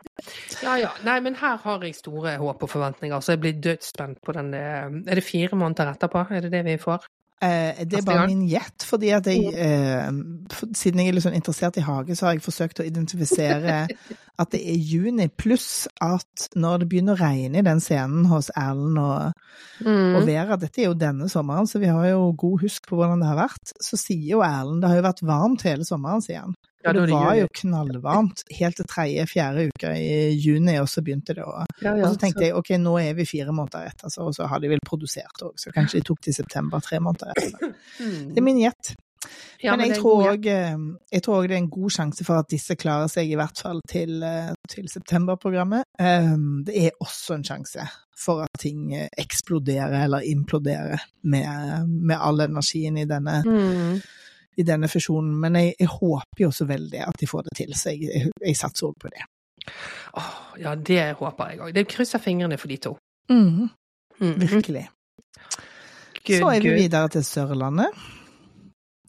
ja ja. Nei, men her har jeg store håp og forventninger, så jeg blir dødsspent på den eh, Er det fire måneder etterpå? Er det det vi får? Eh, det er bare min gjett, fordi at jeg, eh, for, siden jeg er sånn interessert i hage, så har jeg forsøkt å identifisere at det er juni, pluss at når det begynner å regne i den scenen hos Erlend og, og Vera, dette er jo denne sommeren, så vi har jo god husk på hvordan det har vært, så sier jo Erlend det har jo vært varmt hele sommeren, sier han. Ja, det det var juni. jo knallvarmt helt til tredje-fjerde uke i juni, og så begynte det å Ja, Og så tenkte jeg ok, nå er vi fire måneder etter, så, og så har de vel produsert òg, så kanskje de tok det i september, tre måneder etter. Mm. Det er min gjett. Ja, men men jeg tror god òg jeg tror også det er en god sjanse for at disse klarer seg i hvert fall til, eh, til septemberprogrammet. Um, Det er også en sjanse for at ting eh, eksploderer eller imploderer med, med all energien i denne, Mm. I denne fusjonen. Men jeg, jeg håper jo så veldig at de får det til, så jeg, jeg, jeg satser òg på det. Åh, ja, det håper jeg òg. Det krysser fingrene for de to. Mm, Mm. virkelig. Good, så er vi good. videre til Sørlandet.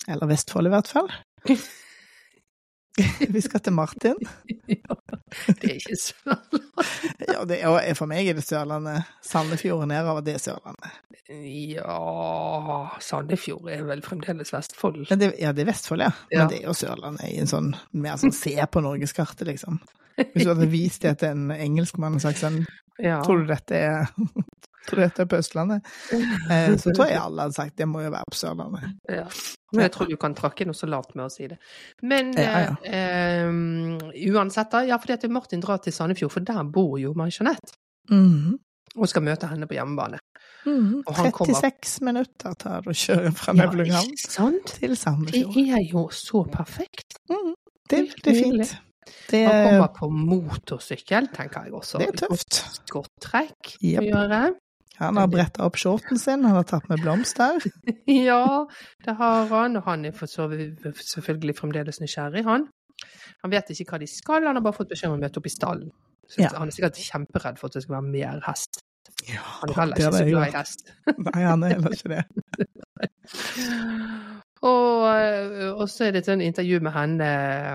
Eller Vestfold, i hvert fall. vi skal til Martin. Ja, det er ikke Sørlandet. Ja, det er, for meg er det Sørlandet. Sandefjord og nedover, det er Sørlandet. Ja Sandefjord er vel fremdeles Vestfold. Men det, ja, det er Vestfold, ja. Ja. Men det er jo Sørlandet i en sånn mer sånn se på norgeskartet, liksom. Hvis du hadde vist det til en engelskmann og sagt sånn Ja. Tror du dette er Tror dette er på Østlandet? Eh, så tror jeg alle hadde sagt det må jo være på Sørlandet. Ja. Men jeg tror du kan trakke noe så lavt med å si det. Men Ja, ja. eh, em, uansett, da. Ja, fordi at Martin drar til Sandefjord, for der bor jo May-Jeanette. Mm. Og skal møte henne på hjemmebane. Mm. Og han kommer- 36 minutter tar det å kjøre fra Ja, til Sandefjord. Det er jo så perfekt. Mm. Det, det er fint. Det Han er, kommer på motorsykkel, tenker jeg også. det er tøft. Godt trekk yep. å gjøre. Han har bretta opp shorten sin, han har tatt med blomster. Ja, det har han, og han er selvfølgelig fremdeles nysgjerrig, han. Han vet ikke hva de skal, han har bare fått beskjed om å møte opp i stallen. Ja. Han er sikkert kjemperedd for at det skal være mer hest. Ja, Han er heller ikke så glad i hest. Nei, han er heller ikke det. Og, eh, og så er det et sånn intervju med henne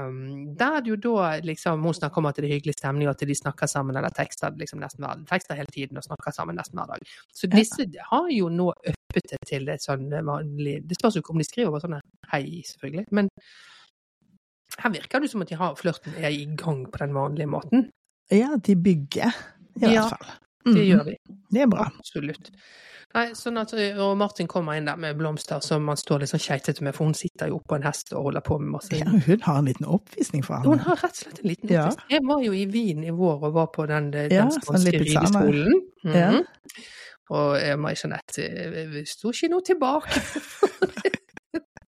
um, der det jo da liksom Hun snakker om at det er hyggelig stemning, og at de snakker sammen, eller tekster liksom nesten hver tekster hele tiden og snakker sammen nesten hver dag. Så disse har jo nå øppet det til et sånn vanlig Det spørs jo ikke om de skriver bare sånn hei, selvfølgelig, men her virker det som at de har flørten er i gang på den vanlige måten. Ja, de bygger, i hvert Ja, fall. Det Mhm. gjør vi. Det er bra. Absolutt. Nei, sånn at, og Martin kommer inn der med blomster som man står litt sånn keitete med, for hun sitter jo oppå en hest og holder på med masse Ja, hun har en liten oppvisning for Hun har rett og slett en liten Ja. oppvisning. Jeg var jo i Wien i vår og var på den, den Ja, spanske sånn rideskolen. Mhm. Ja. Og eh, May-Jeanette eh, sto ikke noe tilbake.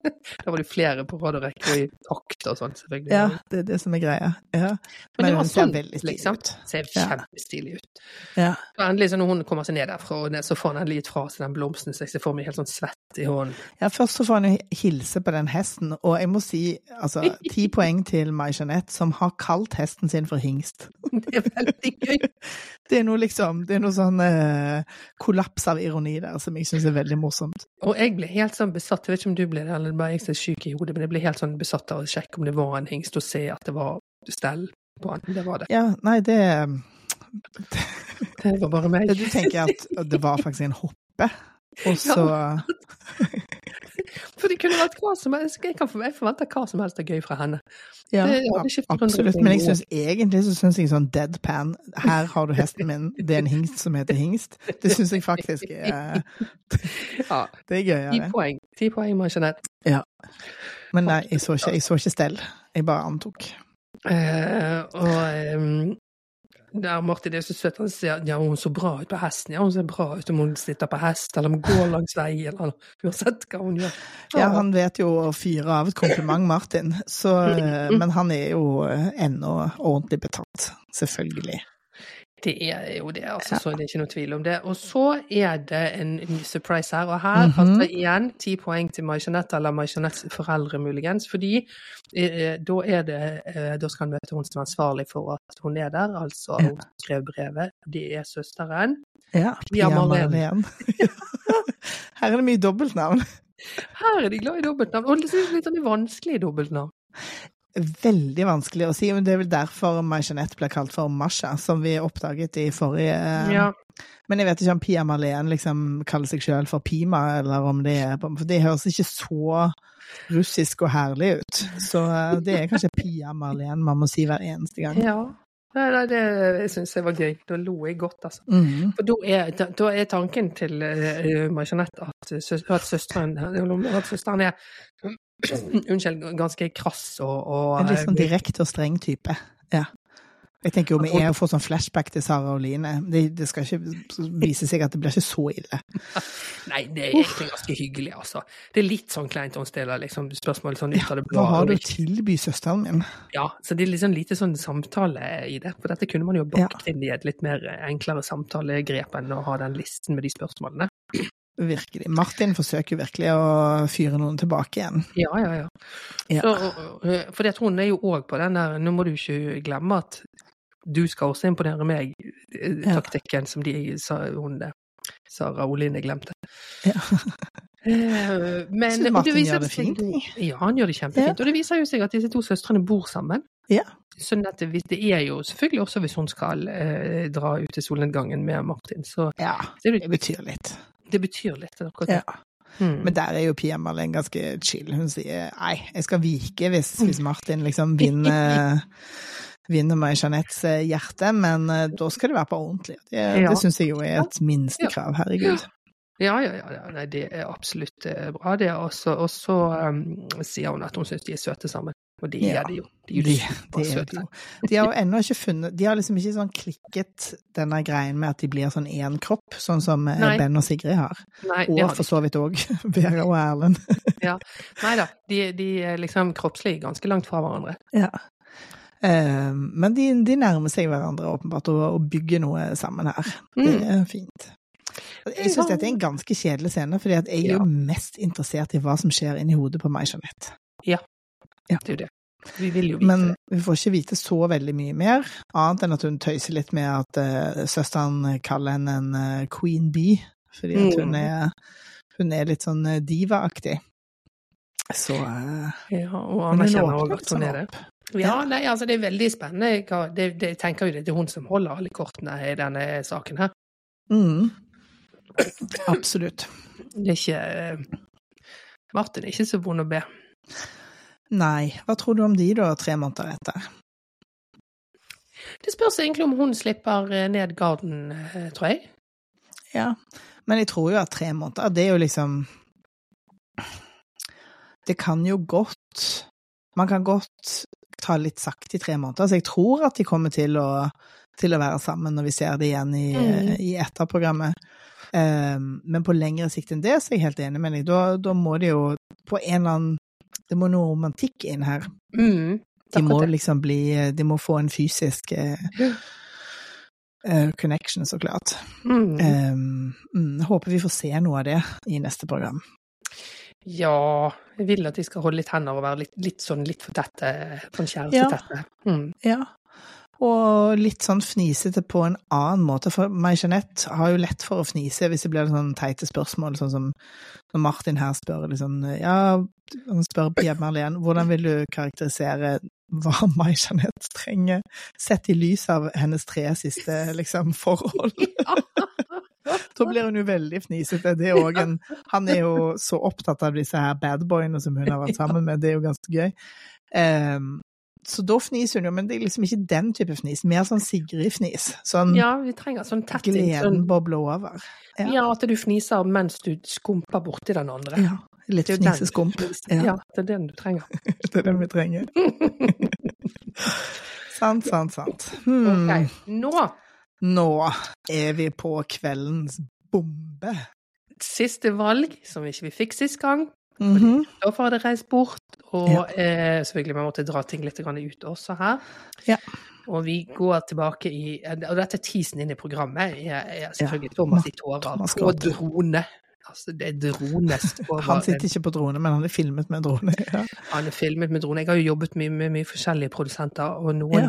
da var det flere på rad og rekke og i takt og sånn, selvfølgelig. Ja, det er det som er greia. Ja. Men det var sånn, liksom. ut. Ser kjempestilig ut. Ja. Og endelig, så når hun kommer seg ned derfra, så får han endelig gitt fra seg den blomsten, så jeg ser for meg helt sånn svett i hånden. ja, først så får han jo hilse på den hesten, og jeg må si altså ti poeng til May-Jeanette, som har kalt hesten sin for hingst. Det er veldig gøy. Det er noe liksom, det er noe sånn eh, kollaps av ironi der som jeg syns er veldig morsomt. Og jeg ble helt sånn besatt, jeg vet ikke om du ble det, eller er bare jeg som er syk i hodet, men jeg ble helt sånn besatt av å sjekke om det var en hingst, og se at det var stell på han. Det var det. Ja, nei, det Det var bare meg. Du tenker at det var faktisk en hoppe, og så For det kunne vært hva som helst. Jeg kan forvente hva som helst er gøy fra henne. Ja, Det hadde absolutt. Men jeg synes, egentlig så syns jeg sånn deadpan Her har du hesten min, det er en hingst som heter hingst. Det syns jeg faktisk er Ja, Det er ti gøyere. poeng. Ti poeng, må Ja. Men nei, jeg så ikke, jeg så ikke stell. Jeg bare antok. Uh, og um, der Martin er så søt, han sier ja, hun så bra ut på hesten. Ja, hun ser bra ut om hun sitter på hest, eller om hun går langs vei, eller uansett hva hun gjør. Ja, han vet jo å fyre av et kompliment, Martin. Så, men han er jo ennå ordentlig betalt, Selvfølgelig. Det er jo det, altså, så det er ikke noe tvil om det. Og så er det en surprise her, og her Mhm. altså igjen ti poeng til May-Jeanette, eller May-Jeanettes foreldre muligens, fordi eh, da er det, eh, da skal han møte hun som er ansvarlig for at hun er der, altså Ja. hun skrev brevet, det er søsteren. Ja, Pia Pia. Marlene. Her er det mye dobbeltnavn. Her er de glad i dobbeltnavn, og det er litt sånn vanskelige dobbeltnavn. Veldig vanskelig å si, men det er vel derfor May-Jeanette ble kalt for Masha, som vi oppdaget i forrige eh, Ja. Men jeg vet ikke om Pia Marlene liksom kaller seg sjøl for Pima, eller om det er For det høres ikke så russisk og herlig ut. Så eh, det er kanskje Pia Marlene man må si hver eneste gang. ja. Nei, nei, det syns jeg var gøy. Da lo jeg godt, altså. Mhm. For da er, da, da er tanken til uh, May-Jeanette at, at søsteren at søsteren er Unnskyld, ganske krass og, og En litt sånn direkte og streng type. Ja. Jeg tenker jo vi er å få sånn flashback til Sara og Line. Det, det skal ikke vise seg at det blir ikke så ille. Nei, det er egentlig ganske hyggelig, altså. Det er litt sånn kleint å stille liksom, spørsmål sånn ut av det blå. Hva har du å tilby søsteren min? Ja, så det er liksom lite sånn samtale i det. For dette kunne man jo bakt inn i et litt mer enklere samtalegrep enn å ha den listen med de spørsmålene. Virkelig. Martin forsøker jo virkelig å fyre noen tilbake igjen. Ja, ja, ja. Ja. Så, for det, hun er jo òg på den der 'nå må du ikke glemme at du skal også imponere meg'-taktikken som de sa hun det. Sara Oline glemte. Ja. Eh, Men Martin viser gjør det fint, Ja, han gjør det kjempefint. Og det viser jo seg at disse to søstrene bor sammen. Ja. Sånn at det, er jo selvfølgelig også hvis hun skal eh, dra ut til solnedgangen med Martin, så Ja, det betyr litt. Det betyr litt. Ja. Mm. Men der er jo Pia Marlene ganske chill. Hun sier nei, jeg skal vike hvis, hvis Martin liksom vinner vinner meg Jeanettes eh, hjerte, men eh, da skal det være på ordentlig. Det, Ja. det syns jeg jo er et minstekrav, herregud. Ja, ja, ja, ja. Nei, det er absolutt eh, bra, det. Og så um, sier hun at hun syns de er søte sammen. Og det Ja, er de jo. De er jo De, er de supersøte. De har jo ennå ikke funnet De har liksom ikke sånn klikket denne greien med at de blir sånn én kropp, sånn som eh, Nei. Ben og Sigrid har. Nei, Og har for så vidt òg Vera og Erlend. Nei da. De, de er liksom kroppslig ganske langt fra hverandre. Ja. Eh, men de, de nærmer seg hverandre åpenbart, og, og bygger noe sammen her. Det Mm. er fint. Jeg syns dette er en ganske kjedelig scene, fordi jeg er Ja. jo mest interessert i hva som skjer inni hodet på meg, Jeanette. Det er jo det. Vi vil jo vite Men vi får ikke vite så veldig mye mer, annet enn at hun tøyser litt med at uh, søsteren kaller henne en uh, queen bee, fordi at hun Mm. er, hun er litt sånn eh, diva-aktig. Så uh, Ja, og anerkjenner òg at hun er det. Ja, nei, altså det er veldig spennende. Det, det, jeg tenker jo det er hun som holder alle kortene i denne saken her. Mm. Absolutt. Det er ikke Martin er ikke så vond å be. Nei, hva tror du om de da, tre måneder etter? Det spørs egentlig om hun slipper eh, ned garden, eh, tror jeg. Ja, men jeg tror jo at tre måneder, det er jo liksom Det kan jo godt Man kan godt ta litt sakte i tre måneder, så jeg tror at de kommer til å, til å være sammen når vi ser det igjen i, Mm. i etterprogrammet. Um, men på lengre sikt enn det, så er jeg helt enig med deg. Da, da må det jo på en eller annen Det må noe romantikk inn her. Mm, De må liksom bli De må få en fysisk eh, eh, connection, så klart. Mm. Um, mm, håper vi får se noe av det i neste program. Ja, jeg vil at de skal holde litt hender og være litt, litt sånn litt for tette, sånn Ja. kjærestetette. Mm. Ja. Og litt sånn fnisete på en annen måte, for meg Jeanette har jo lett for å fnise hvis det blir sånn teite spørsmål, sånn som når Martin her spør liksom Ja, han spør Pia Marlene, hvordan vil du karakterisere hva Mai Jeanette trenger, sett i lys av hennes tre siste liksom forhold? Da blir hun jo veldig fnisete. Det er også en, han er jo så opptatt av disse her badboyene som hun har vært sammen med, det er jo ganske gøy. Um, så da fniser hun jo, men det er liksom ikke den type fnis, mer sånn Sigrid-fnis. Sånn Ja, vi trenger sånn tett gleden Sånn, bobler over. Ja. ja, at du fniser mens du skumper borti den andre. Ja, litt fniseskump. Ja. Ja, det er den du trenger. Det er den vi trenger. sant, sant, sant. Hmm. Ok, nå Nå er vi på kveldens bombe. siste valg, som ikke vi fikk sist gang. Da Kristoffer hadde reist bort, og Ja. eh, selvfølgelig vi måtte dra ting litt ut også her. Ja. Og vi går tilbake i Og dette er teasen inn i programmet. Jeg, jeg, selvfølgelig Thomas i tårer og drone. Altså, det er dronest. over Han sitter ikke på drone, men han er filmet med drone. Ja. Han er filmet med drone. Jeg har jo jobbet mye med mye forskjellige produsenter, og noen Ja.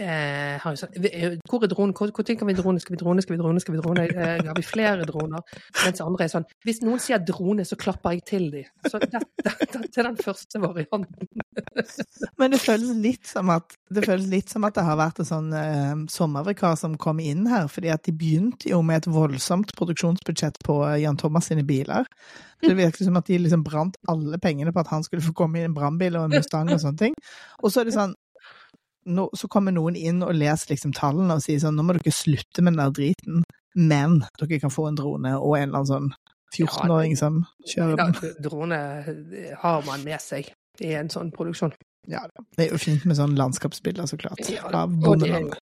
Eh, har jo sagt Hvor er dronen? Hvor, hvor tenker vi drone? Skal vi drone? Skal vi drone? Skal vi drone? Eh, har vi flere droner? Mens andre er sånn Hvis noen sier drone, så klapper jeg til dem. Så dette, er den første varianten. Men det føles litt som at det litt som at det har vært en sånn eh, sommervikar som kom inn her, fordi at de begynte jo med et voldsomt produksjonsbudsjett på eh, Jan Thomas sine biler. Så det virker som at de liksom brant alle pengene på at han skulle få komme i en brannbil og en Mustang og sånne ting. Og så er det sånn nå, Så kommer noen inn og leser liksom tallene og sier sånn Nå må dere slutte med den der driten, men dere kan få en drone og en eller annen sånn 14-åring som kjører Ja, den. drone har man med seg i en sånn produksjon. Ja, det er jo fint med sånn landskapsbilder, så klart. Ja, Av bondelandet.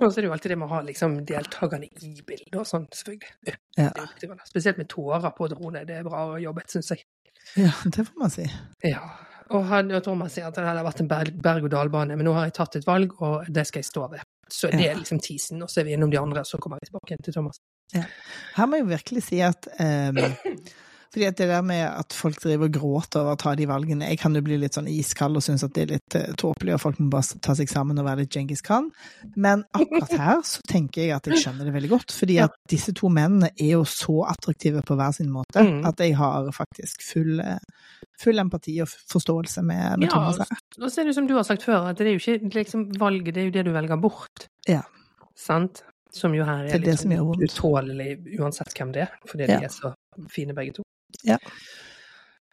Og så er det jo alltid det med å ha liksom, deltakerne i bildet og sånn, selvfølgelig. Ja. Spesielt med tårer på drone. Det er bra jobbet, syns jeg. Ja, det får man si. Ja. Og han og Thomas sier at det hadde vært en berg- berg-og-dal-bane, men nå har jeg tatt et valg, og det skal jeg stå ved. Så det er liksom teasen, og så er vi innom de andre, og så kommer vi tilbake til Thomas. Her må jeg virkelig si at um, fordi at det der med at folk driver og gråter over å ta de valgene Jeg kan jo bli litt sånn iskald og synes at det er litt uh, tåpelig, og folk må bare ta seg sammen og være litt Djengis Khan. Men akkurat her så tenker jeg at jeg skjønner det veldig godt. Fordi at disse to mennene er jo så attraktive på hver sin måte Mm. at jeg har faktisk full, eh, full empati og forståelse med, med Ja, Thomas her. Og så er det som du har sagt før, at det er jo ikke liksom valget, det er jo det du velger bort. Ja. Sant? Som jo her Det er er litt liksom utålelig uansett hvem det er, fordi Ja. de er så fine begge to. Ja.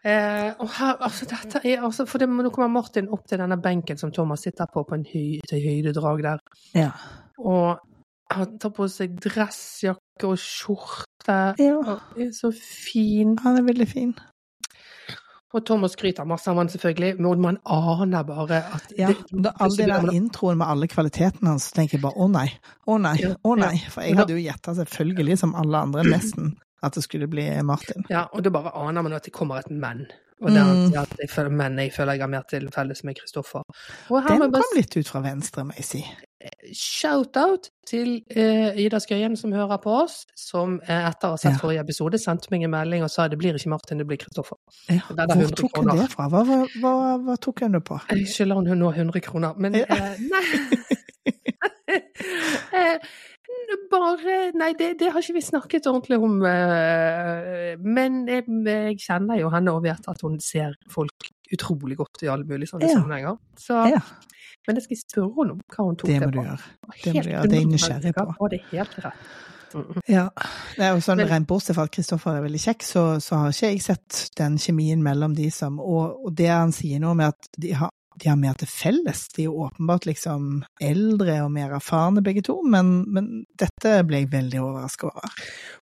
Eh, og her, altså dette er altså, for det, Nå kommer Martin opp til denne benken som Thomas sitter på, på en høy, til høydedrag der. Ja. Og han tar på seg dressjakke og skjorte. ja. Og er så fin. Han er veldig fin. Og Thomas skryter masse av han selvfølgelig, men man aner bare at Ja, det- all den der introen med alle kvalitetene hans, tenker jeg bare å nei, å nei, å nei. For jeg hadde jo gjetta selvfølgelig, som alle andre nesten, at det skulle bli Martin. Ja, og da bare aner man at det kommer et men. Og det er Mm. at jeg føler, menn jeg føler jeg har mer til felles med Kristoffer. Den bare kom litt ut fra venstre, må jeg si. shout-out til uh, Ida Skøyen som hører på oss, som uh, etter å ha sett Ja. forrige episode sendte meg en melding og sa det blir ikke Martin, det blir Kristoffer. Ja. Hvor tok hun det fra? Hva, hva, hva tok hun det på? Jeg skylder hun nå 100 kroner, men Ja. uh, nei. bare Nei, det, det har ikke vi snakket ordentlig om. eh, Men jeg, jeg kjenner jo henne og vet at hun ser folk utrolig godt i alle mulige sånne Ja. sammenhenger. Så, Ja, men jeg skal spørre henne om hva hun tok det det, på. Det må du gjøre, det er jeg nysgjerrig på. Og det er helt rett. Mm. Ja. Er jo sånn, Rent bortsett fra at Kristoffer er veldig kjekk, så, så har ikke jeg sett den kjemien mellom de som Og, og det han sier nå med at de har, de har mer til felles. De er jo åpenbart liksom eldre og mer erfarne begge to, men, men dette ble jeg veldig overrasket over.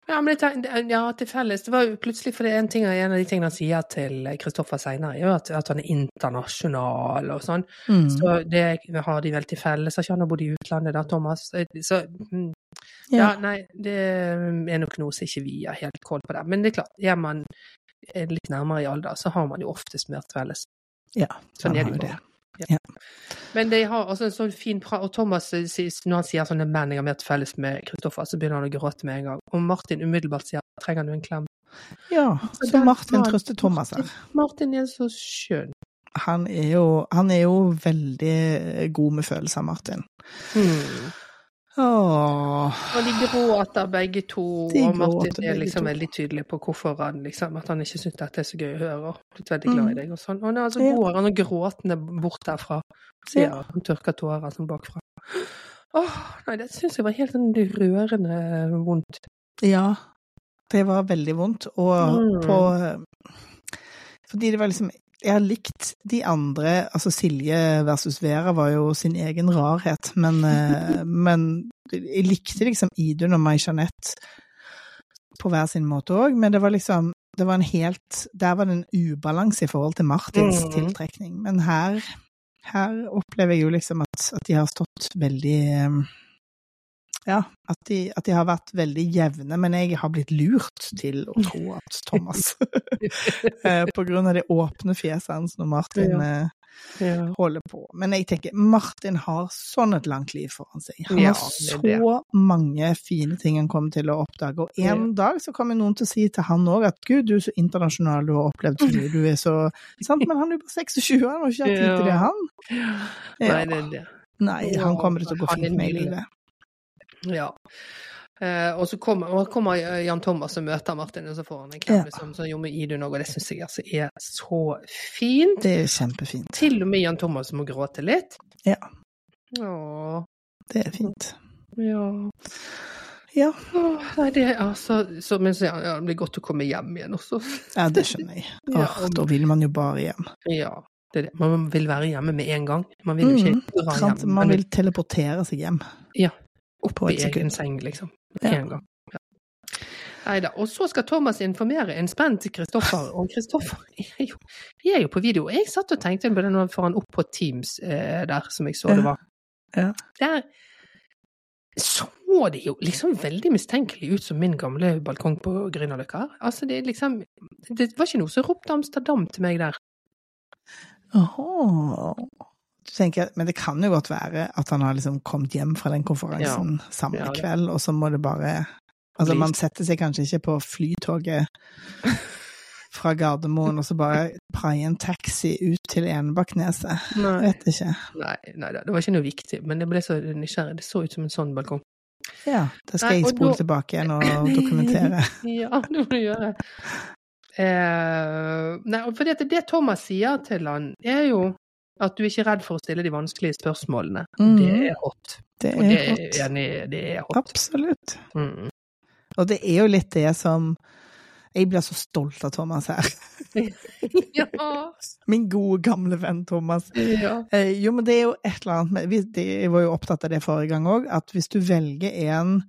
Ja, men det, ja, til felles. Det var jo plutselig fordi en, ting, en av de tingene han sier til Kristoffer seinere, er jo at, at han er internasjonal og sånn. Mm. Så det har de vel til felles. Har ikke han bodd i utlandet da, Thomas? Så mm, ja, ja. nei, det er nok noe som ikke vi har helt koll på der. Men det er klart, er man litt nærmere i alder, så har man jo oftest mer til felles. Ja, Sånn er det jo. Ja. Ja. Men de har altså en sånn fin pra... Og Thomas, eh, når han sier sånne menn jeg har mer til felles med Kristoffer, så begynner han å gråte med en gang. Og Martin umiddelbart sier trenger du en klem? Ja, Så så Martin trøster Thomas her. Martin er så skjønn. Han er jo, han er jo veldig god med følelser, Martin. Hmm. Åh, Og de gråter begge to, De og Martin er liksom veldig tydelig på hvorfor han liksom, at han ikke syns dette er så gøy å høre, og blitt veldig glad i Mm. deg og sånn. Og så Ja. går han og gråtende bort derfra, sier Ja. han tørker tårer sånn bakfra. Åh, nei, det syns jeg var helt sånn rørende vondt. Ja, det var veldig vondt, og Mm. på Fordi det var liksom Jeg har likt de andre Altså Silje versus Vera var jo sin egen rarhet, men, eh, men jeg likte liksom Idun og May-Jeanette på hver sin måte òg, men det var liksom det var en helt Der var det en ubalanse i forhold til Martins Mm. tiltrekning. Men her, her opplever jeg jo liksom at, at de har stått veldig eh, ja, at de, at de har vært veldig jevne, men jeg har blitt lurt til å tro at Thomas eh, På grunn av det åpne fjeset hans når Martin Ja. eh, Ja. holder på. Men jeg tenker, Martin har sånn et langt liv foran seg. Han Ja, har så det. mange fine ting han kommer til å oppdage, og en dag så kommer noen til å si til han òg at gud, du er så internasjonal, du har opplevd så mye, du er så Sant, men han er jo bare 26, han har ikke hatt tid til det, Ja. han. Nei, det er det. Nei, han kommer til å gå fint med i livet. Ja. Uh, og så kommer, kommer Jan Thomas og møter Martin, og så får han en klem, Ja. liksom, så gjorde Idun òg, og det syns jeg altså er så fint. Det er kjempefint. Til og med Jan Thomas må gråte litt. Ja. Åh, Det er fint. ja. Ja. Åh, nei, det er altså så, Men så ja, ja, det blir godt å komme hjem igjen også. Ja, det skjønner jeg. Ja, Åh, da vil man jo bare hjem. Ja, det det. Man vil være hjemme med en gang. Man vil jo ikke Mm, dra sant? hjem. Man vil teleportere seg hjem. opp på i egen seng, liksom. Ja. En gang. Ja. Neida. Og så skal Thomas informere en spent Kristoffer, og Kristoffer er er jo på video. Jeg satt og tenkte på det når han opp på Teams eh, der, som jeg så det var. Ja. Der så det jo liksom veldig mistenkelig ut som min gamle balkong på Grünerløkka. Altså, det liksom Det var ikke noe som ropte Amsterdam til meg der. Åhå. Tenker, men det kan jo godt være at han har liksom kommet hjem fra den konferansen samme Ja, kveld, og så må det bare Altså, man setter seg kanskje ikke på flytoget fra Gardermoen og så bare praie en taxi ut til Enebakkneset. Jeg vet ikke. Nei, nei det var ikke noe viktig, men det ble så nysgjerrig. Det så ut som en sånn balkong. Ja, da skal Nei, jeg spole da- tilbake igjen og dokumentere. Ja, det må du gjøre. Eh, nei, for det, det Thomas sier til han, er jo at du ikke er redd for å stille de vanskelige spørsmålene. Mm. Det er hot. Det Og det er er hot. enig. Det er hot. Absolutt. Mm. Og det er jo litt det som Jeg blir så stolt av Thomas her. ja. Min gode, gamle venn Thomas. ja. Eh, jo, men det er jo et eller annet med Jeg var jo opptatt av det forrige gang òg, at hvis du velger en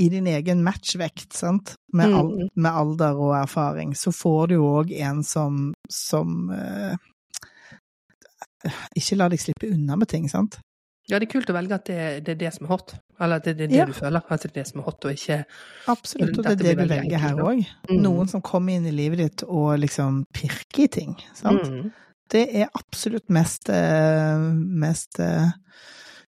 i din egen matchvekt, sant, med, al Mm. med alder og erfaring, så får du jo òg en som, som eh, ikke la deg slippe unna med ting, sant? ja, det er kult å velge at det, det er det som er hot. Eller at det, det er det Ja. du føler. At det er det som er hot, og ikke Absolutt, og det er det du velger her òg. Mm. Noen som kommer inn i livet ditt og liksom pirker i ting, sant? Mm. Det er absolutt mest, eh, mest eh,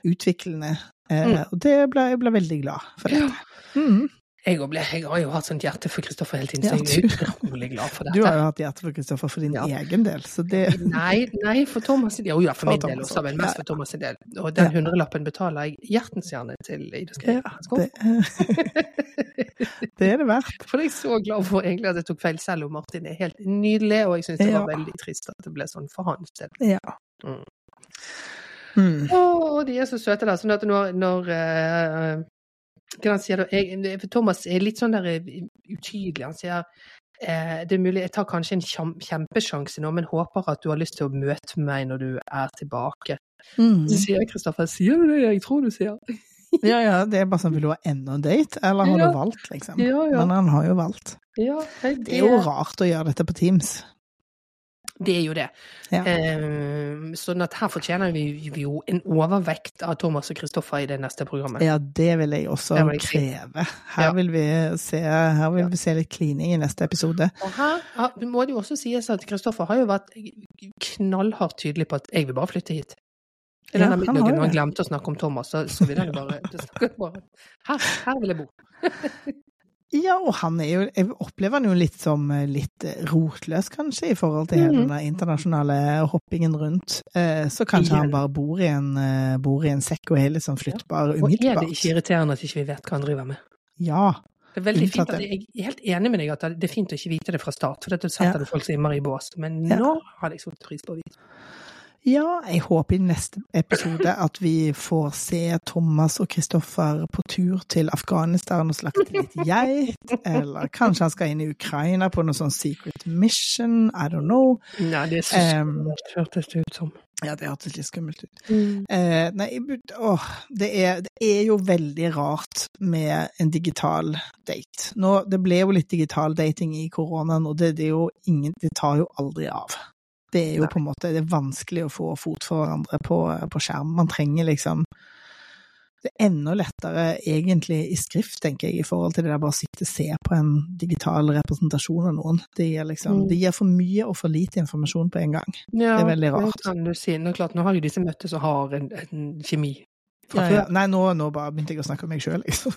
utviklende, eh, Mm. og det ble, jeg ble veldig glad for dette. Ja. Mm. Jeg, ble, jeg har jo hatt sånt hjerte for Kristoffer hele tiden, så jeg er utrolig glad for dette. Du har jo hatt hjerte for Kristoffer for din Ja. egen del, så det Nei, nei, for Thomas sin del. Jo, ja, for For min del også, men mest for Thomas sin del. Og den hundrelappen betaler jeg hjertens gjerne til Ida Skog. det, det er det verdt. For jeg er så glad for egentlig at jeg tok feil, selv om Martin er helt nydelig, og jeg syns det var veldig trist at det ble sånn for hans del. Ja. Mm. Mm. Å, de er så søte, da. Sånn at når, når eh, hva han sier da, jeg, Thomas er litt sånn der eh, utydelig. Han sier eh, det er mulig, jeg tar kanskje en kjempesjanse nå, men håper at du har lyst til å møte meg når du er tilbake. Mm. Så sier jeg, Kristoffer, sier du det jeg tror du sier? Ja, ja, det er bare sånn, vil du ha enda en date, eller har Ja. du valgt, liksom? Ja, ja. Men han har jo valgt. Ja, nei, Det er jo rart å gjøre dette på Teams. Det er jo det. Ja. Um, sånn at her fortjener vi, vi jo en overvekt av Thomas og Kristoffer i det neste programmet. Ja, det vil jeg også vil jeg kreve. Her Ja. vil vi se, her vil Ja. vi se litt klining i neste episode. Og her ja, må det jo også sies at Kristoffer har jo vært knallhardt tydelig på at jeg vil bare flytte hit. I Ja, denne han har middagen når han glemte å snakke om Thomas, så, så vil han bare, bare her, her vil jeg bo. Ja, og han er jo Jeg opplever han jo litt som eh, litt eh, rotløs, kanskje, i forhold til mm. Den internasjonale hoppingen rundt. Eh, Så kanskje han bare bor i en, bor i en sekk og er litt sånn flyttbar Og er det ikke irriterende at ikke vi vet hva han driver med? Ja. Det er veldig fint at. Jeg er helt enig med deg at det er fint å ikke vite det fra start, for dette Ja. setter du folk så innmari i bås. Men Ja. nå hadde jeg satt pris på å vite. Ja, jeg håper i neste episode at vi får se Thomas og Kristoffer på tur til Afghanistan og slakte litt geit. Eller kanskje han skal inn i Ukraina på noe sånn secret mission. I don't know. Nei, det er så skummelt, hørtes det ut som. Ja, det hørtes litt skummelt ut. Eh, nei, åh, det er, det er jo veldig rart med en digital date. Nå, det ble jo litt digital dating i koronaen, og det, det er jo ingen Det tar jo aldri av. Det er jo på en måte Det er vanskelig å få fot for hverandre på, på skjerm. Man trenger liksom Det er enda lettere egentlig i skrift, tenker jeg, i forhold til det der bare å sitte og se på en digital representasjon av noen. Det gir liksom Mm. Det gir for mye og for lite informasjon på en gang. Ja, Det er veldig rart. Det kan du si. Nå, klart, nå har jo disse møttes og har en, en kjemi Ja. Nei, nå, nå begynte jeg å snakke om meg sjøl, liksom.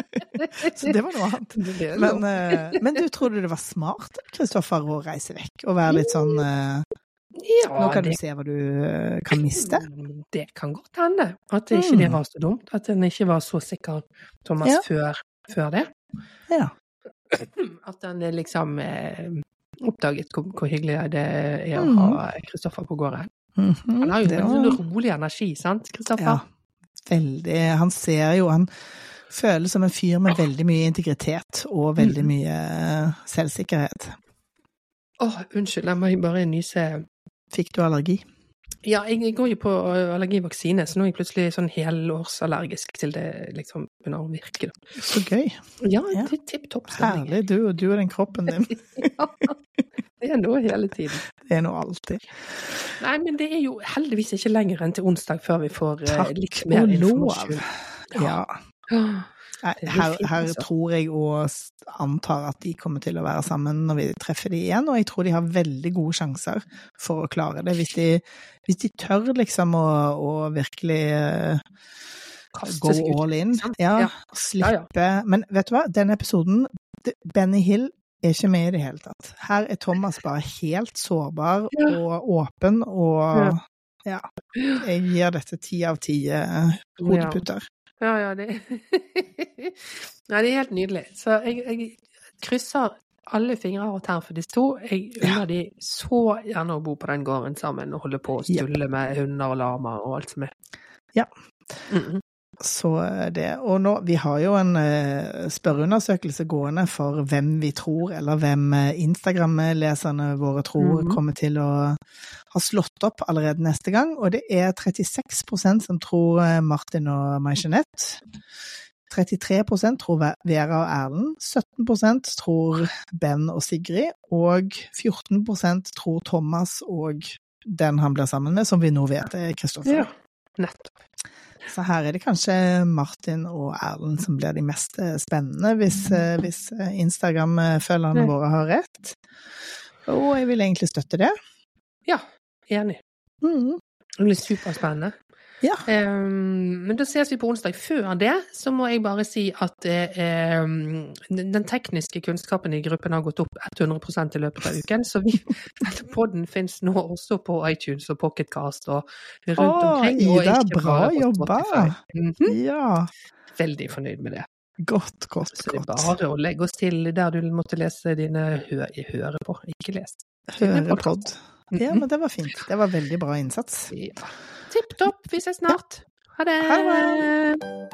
Så det var noe annet. Det Men, eh, men du trodde det var smart, Kristoffer, å reise vekk og være litt sånn eh, ja, Nå kan du se hva du eh, kan miste. det kan godt hende. At ikke det ikke var så dumt. At en ikke var så sikker, Thomas, Ja. før, før det. Ja. At en liksom oppdaget hvor, hvor hyggelig det er å Mm. ha Kristoffer på gården. Mhm, Han har jo en rolig energi, sant, Kristoffer? Ja, veldig. Han ser jo Han føles som en fyr med veldig mye integritet og veldig Mm. mye selvsikkerhet. selvsikkerhet. Åh, unnskyld, jeg må bare nyse. Fikk du allergi? Ja, jeg, går jo på allergivaksine, så nå er jeg plutselig sånn helårsallergisk til det liksom begynner å. Så gøy. Ja, Ja. tipp topp stemning. Herlig. Du og du og den kroppen din. Ja, det er noe hele tiden. Det er noe alltid. Nei, men det er jo heldigvis ikke lenger enn til onsdag før vi får Takk litt mer og lov. informasjon. Ja. Ja. Her, her altså. tror jeg og antar at de kommer til å være sammen når vi treffer de igjen, og jeg tror de har veldig gode sjanser for å klare det, hvis de, hvis de tør liksom å, å virkelig eh, ut, all in. Ja, Ja. slippe Men vet du hva, denne episoden Benny Hill er ikke med i det hele tatt. Her er Thomas bare helt sårbar og åpen, og ja. Jeg gir dette ti av ti hodeputer. hodeputter. Ja, ja, det Nei, det er helt nydelig. Så jeg, jeg krysser alle fingre og tær for disse to. Jeg unner de så gjerne å bo på den gården sammen og holde på å stulle med hunder og lama og alt som er. Ja. Mhm. Så det, og nå, vi har jo en eh, spørreundersøkelse gående for hvem vi tror, eller hvem eh, Instagram-leserne våre tror Mhm. kommer til å ha slått opp allerede neste gang, og det er 36% som tror eh, Martin og May-Jeanette. 33% tror Vera og Erlend, 17% tror Ben og Sigrid, og 14% tror Thomas og den han blir sammen med, som vi nå vet er Kristoffer. Ja, nettopp. Så her er det kanskje Martin og Erlend som blir de mest eh, spennende, hvis, eh, hvis eh, Instagram-følgerne Mm. våre har rett. Og jeg vil egentlig støtte det. Ja, enig. Mm. Det blir superspennende. Ja. Um, men da ses vi på onsdag. Før det så må jeg bare si at um, den tekniske kunnskapen i gruppen har gått opp 100 i løpet av uken. Så vi, denne podden fins nå også på iTunes og Pocketcast og rundt omkring. og Ida, ikke bra jobba. Spotify. -hmm. Ja. Veldig fornøyd med det. Godt, godt, Så det er bare å legge oss til der du måtte lese dine hø høre på, ikke lese. Hørepod. Ja, Mhm. men det var fint. Det var veldig bra innsats. Ja. Tipp topp. Vi ses snart. Ha det. Ha det.